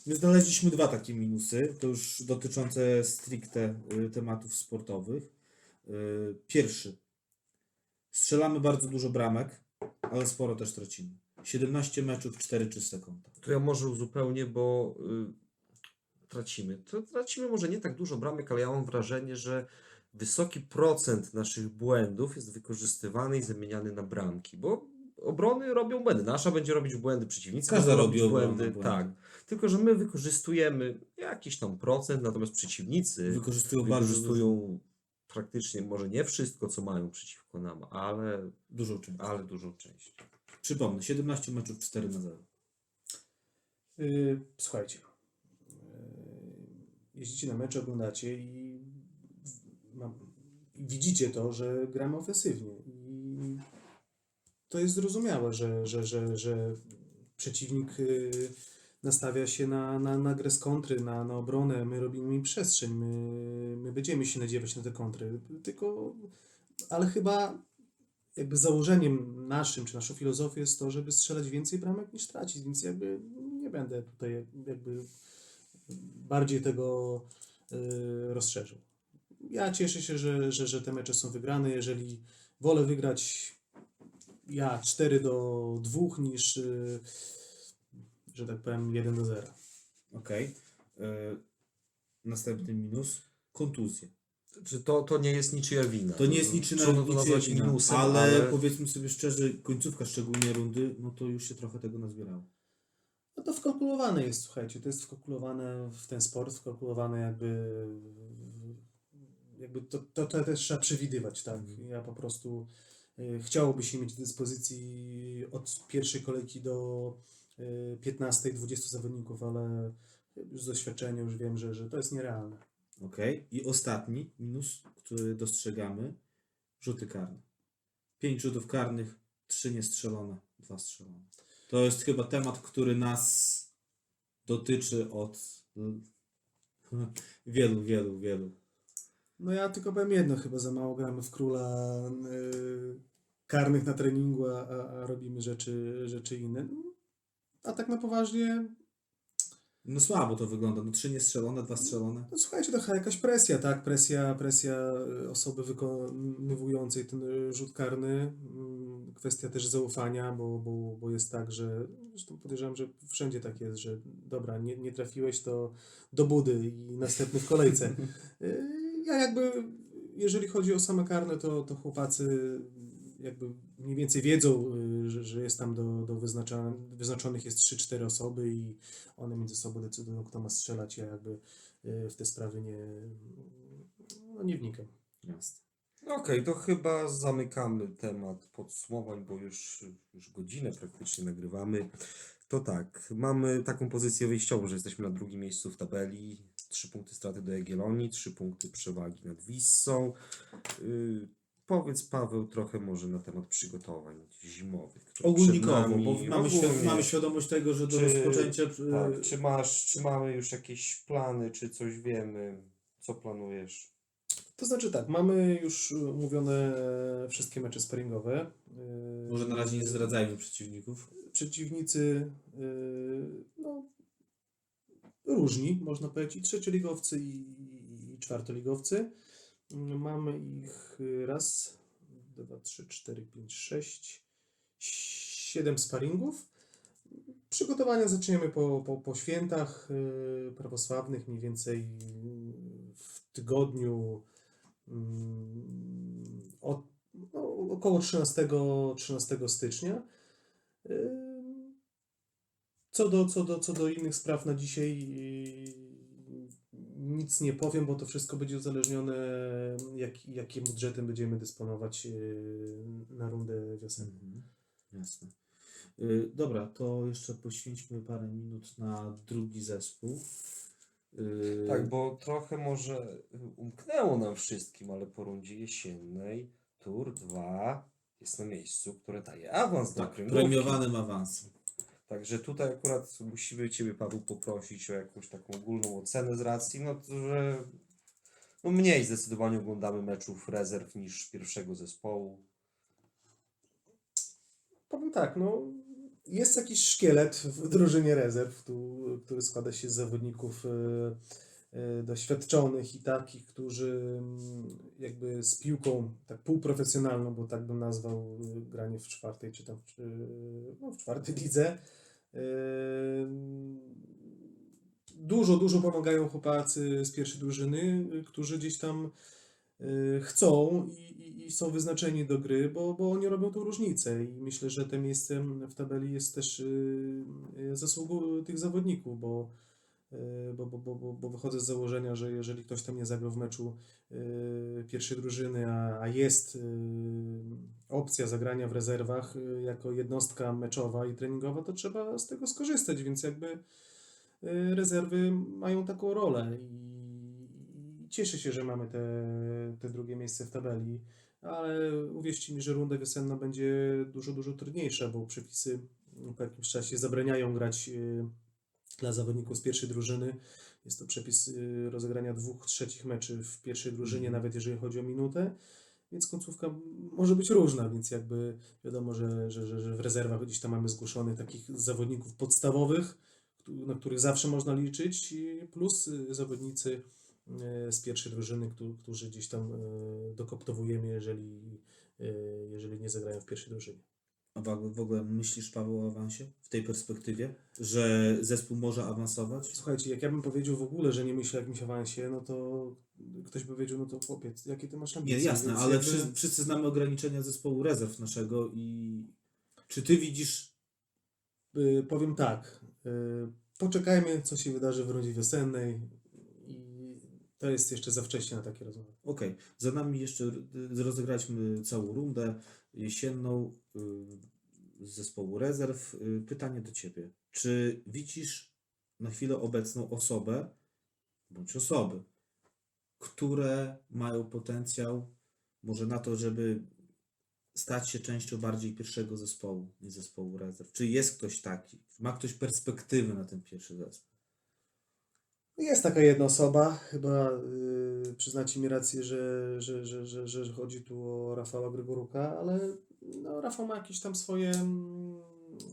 My znaleźliśmy dwa takie minusy, to już dotyczące stricte y, tematów sportowych. Y, Pierwszy. Strzelamy bardzo dużo bramek, ale sporo też tracimy. 17 meczów, 4 czyste konta. To ja może uzupełnię, bo y, tracimy. To tracimy może nie tak dużo bramek, ale ja mam wrażenie, że wysoki procent naszych błędów jest wykorzystywany i zamieniany na bramki, bo obrony robią błędy. Nasza będzie robić błędy, przeciwnicy Każda robi robić obrona błędy. błędy. Tak. Tylko, że my wykorzystujemy jakiś tam procent, natomiast przeciwnicy Wykorzystują wykorzystują praktycznie może nie wszystko, co mają przeciwko nam, ale, dużo czynników. ale dużą część. Przypomnę, 17 meczów, 4 na 0. Y, Słuchajcie, y, jeździcie na mecze, oglądacie i w- mam, i widzicie to, że gramy ofensywnie i to jest zrozumiałe, że, że, że, że przeciwnik y, nastawia się na, na, na grę z kontry, na, na obronę, my robimy im przestrzeń, my, my będziemy się nadziewać na te kontry, tylko, ale chyba jakby założeniem naszym, czy naszą filozofią jest to, żeby strzelać więcej bramek niż tracić, więc jakby nie będę tutaj jakby bardziej tego y, rozszerzył. Ja cieszę się, że, że, że te mecze są wygrane. Jeżeli wolę wygrać ja 4 do 2 niż, y, że tak powiem, 1 do 0. Okej. Y, Następny minus. Kontuzje. Czy to, to nie jest niczyja wina? To nie jest niczyja, to niczyja wina, minusem, ale, ale, powiedzmy sobie szczerze, końcówka szczególnie rundy, no to już się trochę tego nazbierało. No to wkalkulowane jest, słuchajcie, to jest wkalkulowane w ten sport, wkalkulowane jakby jakby to, to, to też trzeba przewidywać, tak. Ja po prostu chciałoby się mieć do dyspozycji od pierwszej kolejki do y, 15, 20 zawodników, ale już z doświadczenia już wiem, że, że to jest nierealne. Okej. I ostatni minus, który dostrzegamy, rzuty karne. Pięć rzutów karnych, trzy niestrzelone, dwa strzelone. To jest chyba temat, który nas dotyczy od wielu, wielu, wielu. No ja tylko powiem jedno, chyba za mało gramy w króla y, karnych na treningu, a, a, robimy rzeczy, rzeczy inne. A tak na poważnie No słabo to wygląda. No trzy niestrzelone, dwa strzelone. No, słuchajcie, trochę jakaś presja, tak? Presja, presja osoby wykonywującej ten rzut karny. Mm, Kwestia też zaufania, bo, bo, bo jest tak, że zresztą podejrzewam, że wszędzie tak jest, że dobra, nie, nie trafiłeś to do budy i następny w kolejce. Ja jakby, jeżeli chodzi o same karne, to, to chłopacy jakby mniej więcej wiedzą, y, że, że jest tam do, do wyznaczonych jest 3-4 osoby i one między sobą decydują, kto ma strzelać. Ja jakby y, w te sprawy nie, no nie wnikam. Jasne. Okej, to chyba zamykamy temat podsumowań, bo już, już godzinę praktycznie nagrywamy. To tak, mamy taką pozycję wyjściową, że jesteśmy na drugim miejscu w tabeli. Trzy punkty straty do Jagiellonii, trzy punkty przewagi nad Wissą. Yy, powiedz Paweł trochę może na temat przygotowań zimowych. przed Ogólnikowo, nami. bo mamy, Ogólnie. mamy świadomość tego, że do Czy- rozpoczęcia. y, Tak, czy masz, czy mamy już jakieś plany, czy coś wiemy, co planujesz? To znaczy tak, mamy już umówione wszystkie mecze sparingowe. Y, Może na razie nie zdradzajmy przeciwników. Przeciwnicy y, no, różni, można powiedzieć, trzecioligowcy i, i czwartoligowcy. Y, Mamy ich y, raz, dwa, trzy, cztery, pięć, sześć, siedem sparingów. Przygotowania zaczniemy po, po, po świętach y, prawosławnych, mniej więcej w tygodniu mm, od, no, około 13, 13 stycznia. Ym, Co do, co, do, co do innych spraw na dzisiaj nic nie powiem, bo to wszystko będzie uzależnione, jak, jakim budżetem będziemy dysponować yy, na rundę wiosenną. Mhm. Jasne. Y, Dobra, to jeszcze poświęćmy parę minut na drugi zespół. Y, Tak, bo trochę może umknęło nam wszystkim, ale po rundzie jesiennej Tour 2 jest na miejscu, które daje awans do tak, okręgówki. premiowanym awansem. Także tutaj akurat musimy Ciebie, Paweł, poprosić o jakąś taką ogólną ocenę z racji, no to, że no mniej zdecydowanie oglądamy meczów rezerw niż pierwszego zespołu. Powiem tak, no jest jakiś szkielet w drużynie rezerw, tu, który składa się z zawodników e, e, doświadczonych i takich, którzy mm, jakby z piłką tak półprofesjonalną, bo tak bym nazwał e, granie w czwartej czy tam w, no, w czwartej lidze. Dużo, dużo pomagają chłopacy z pierwszej drużyny, e, którzy gdzieś tam y, chcą i, i, są wyznaczeni do gry, bo, bo oni robią tą różnicę i myślę, że to miejsce w tabeli jest też y, y, zasługą tych zawodników, bo, y, bo, bo, bo, bo, bo wychodzę z założenia, że jeżeli ktoś tam nie zagrał w meczu y, pierwszej drużyny, a, a jest y, opcja zagrania w rezerwach y, jako jednostka meczowa i treningowa, to trzeba z tego skorzystać, więc jakby y, rezerwy mają taką rolę i cieszę się, że mamy te, te drugie miejsce w tabeli, ale uwierzcie mi, że runda wiosenna będzie dużo, dużo trudniejsza, bo przepisy po jakimś czasie zabraniają grać y, dla zawodników z pierwszej drużyny. Jest to przepis y, rozegrania dwóch trzecich meczy w pierwszej drużynie, Mhm. nawet jeżeli chodzi o minutę. Więc końcówka może być różna, więc jakby wiadomo, że, że, że, w rezerwach gdzieś tam mamy zgłoszonych takich zawodników podstawowych, na których zawsze można liczyć, plus y, zawodnicy y, z pierwszej drużyny, któ- którzy gdzieś tam dokoptowujemy, jeżeli, jeżeli nie zagrają w pierwszej drużynie. A w ogóle myślisz, Paweł, o awansie w tej perspektywie, że zespół może awansować? Słuchajcie, jak ja bym powiedział w ogóle, że nie myślę o jakimś awansie, no to ktoś by powiedział, no to chłopiec, jakie ty masz ambicje? Nie, jasne, Więc ale jakby- wszyscy, wszyscy znamy ograniczenia zespołu rezerw naszego i czy ty widzisz Y, powiem tak, y, poczekajmy, co się wydarzy w rundzie wiosennej i to jest jeszcze za wcześnie na takie rozmowy. Okej, za nami jeszcze y, rozegraliśmy całą rundę jesienną y, z zespołu rezerw. Y, Pytanie do Ciebie. Czy widzisz na chwilę obecną osobę bądź osoby, które mają potencjał może na to, żeby stać się częścią bardziej pierwszego zespołu niż zespołu rezerw? Czy jest ktoś taki? Ma ktoś perspektywy na ten pierwszy zespół? Jest taka jedna osoba, chyba y, przyznacie mi rację, że, że, że, że, że chodzi tu o Rafała Grygoruka, ale no, Rafał ma jakieś tam swoje mm,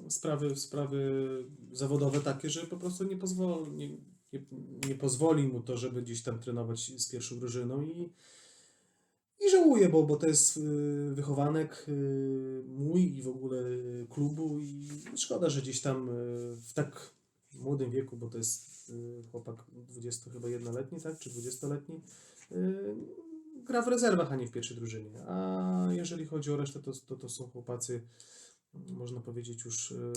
sprawy, sprawy zawodowe takie, że po prostu nie pozwoli, nie, nie, nie pozwoli mu to, żeby gdzieś tam trenować z pierwszą drużyną i, i żałuję, bo, bo to jest y, wychowanek y, mój i w ogóle klubu i szkoda, że gdzieś tam y, w tak młodym wieku, bo to jest y, chłopak 20 chyba jednoletni, tak, czy 20-letni, y, gra w rezerwach, a nie w pierwszej drużynie. A jeżeli chodzi o resztę, to, to, to są chłopacy, można powiedzieć już, y,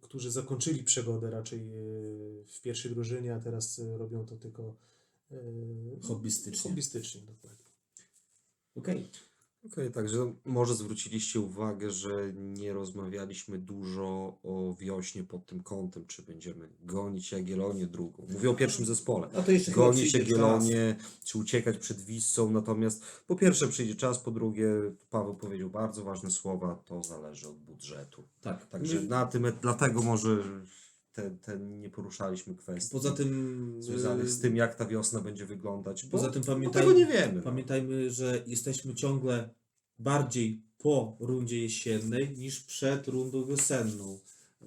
którzy zakończyli przygodę raczej w pierwszej drużynie, a teraz robią to tylko Hobbystycznie. hobbystycznie dokładnie. Okej. Okej, także może zwróciliście uwagę, że nie rozmawialiśmy dużo o wiośnie pod tym kątem, czy będziemy gonić Jagiellonię drugą. Mówię o pierwszym zespole. A to jeszcze chyba Gonić przyjdzie Jagiellonię, czy uciekać przed Wisłą, natomiast po pierwsze przyjdzie czas, po drugie Paweł powiedział bardzo ważne słowa, to zależy od budżetu. Tak, Także My- na tym, dlatego może te, te nie poruszaliśmy kwestii Poza tym, związanych z tym, jak ta wiosna będzie wyglądać. Poza tym pamiętaj, tego nie wiemy. pamiętajmy, że jesteśmy ciągle bardziej po rundzie jesiennej niż przed rundą wiosenną. E,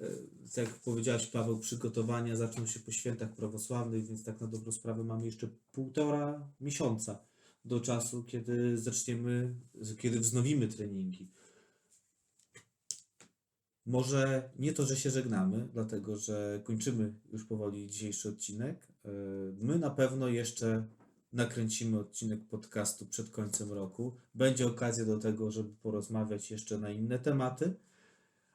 Tak jak powiedziałeś Paweł, przygotowania zaczną się po świętach prawosławnych, więc tak na dobrą sprawę mamy jeszcze półtora miesiąca do czasu, kiedy zaczniemy, kiedy wznowimy treningi. Może nie to, że się żegnamy, dlatego że kończymy już powoli dzisiejszy odcinek. E, My na pewno jeszcze nakręcimy odcinek podcastu przed końcem roku. Będzie okazja do tego, żeby porozmawiać jeszcze na inne tematy,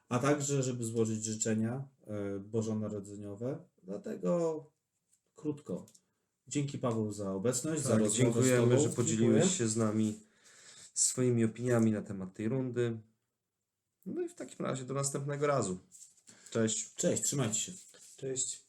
a także, żeby złożyć życzenia e, bożonarodzeniowe. Dlatego krótko. Dzięki Paweł za obecność, za Tak, rozmowę z dziękujemy, że podzieliłeś się z nami swoimi opiniami na temat tej rundy. No i w takim razie do następnego razu. Cześć. Cześć, trzymajcie się. Cześć.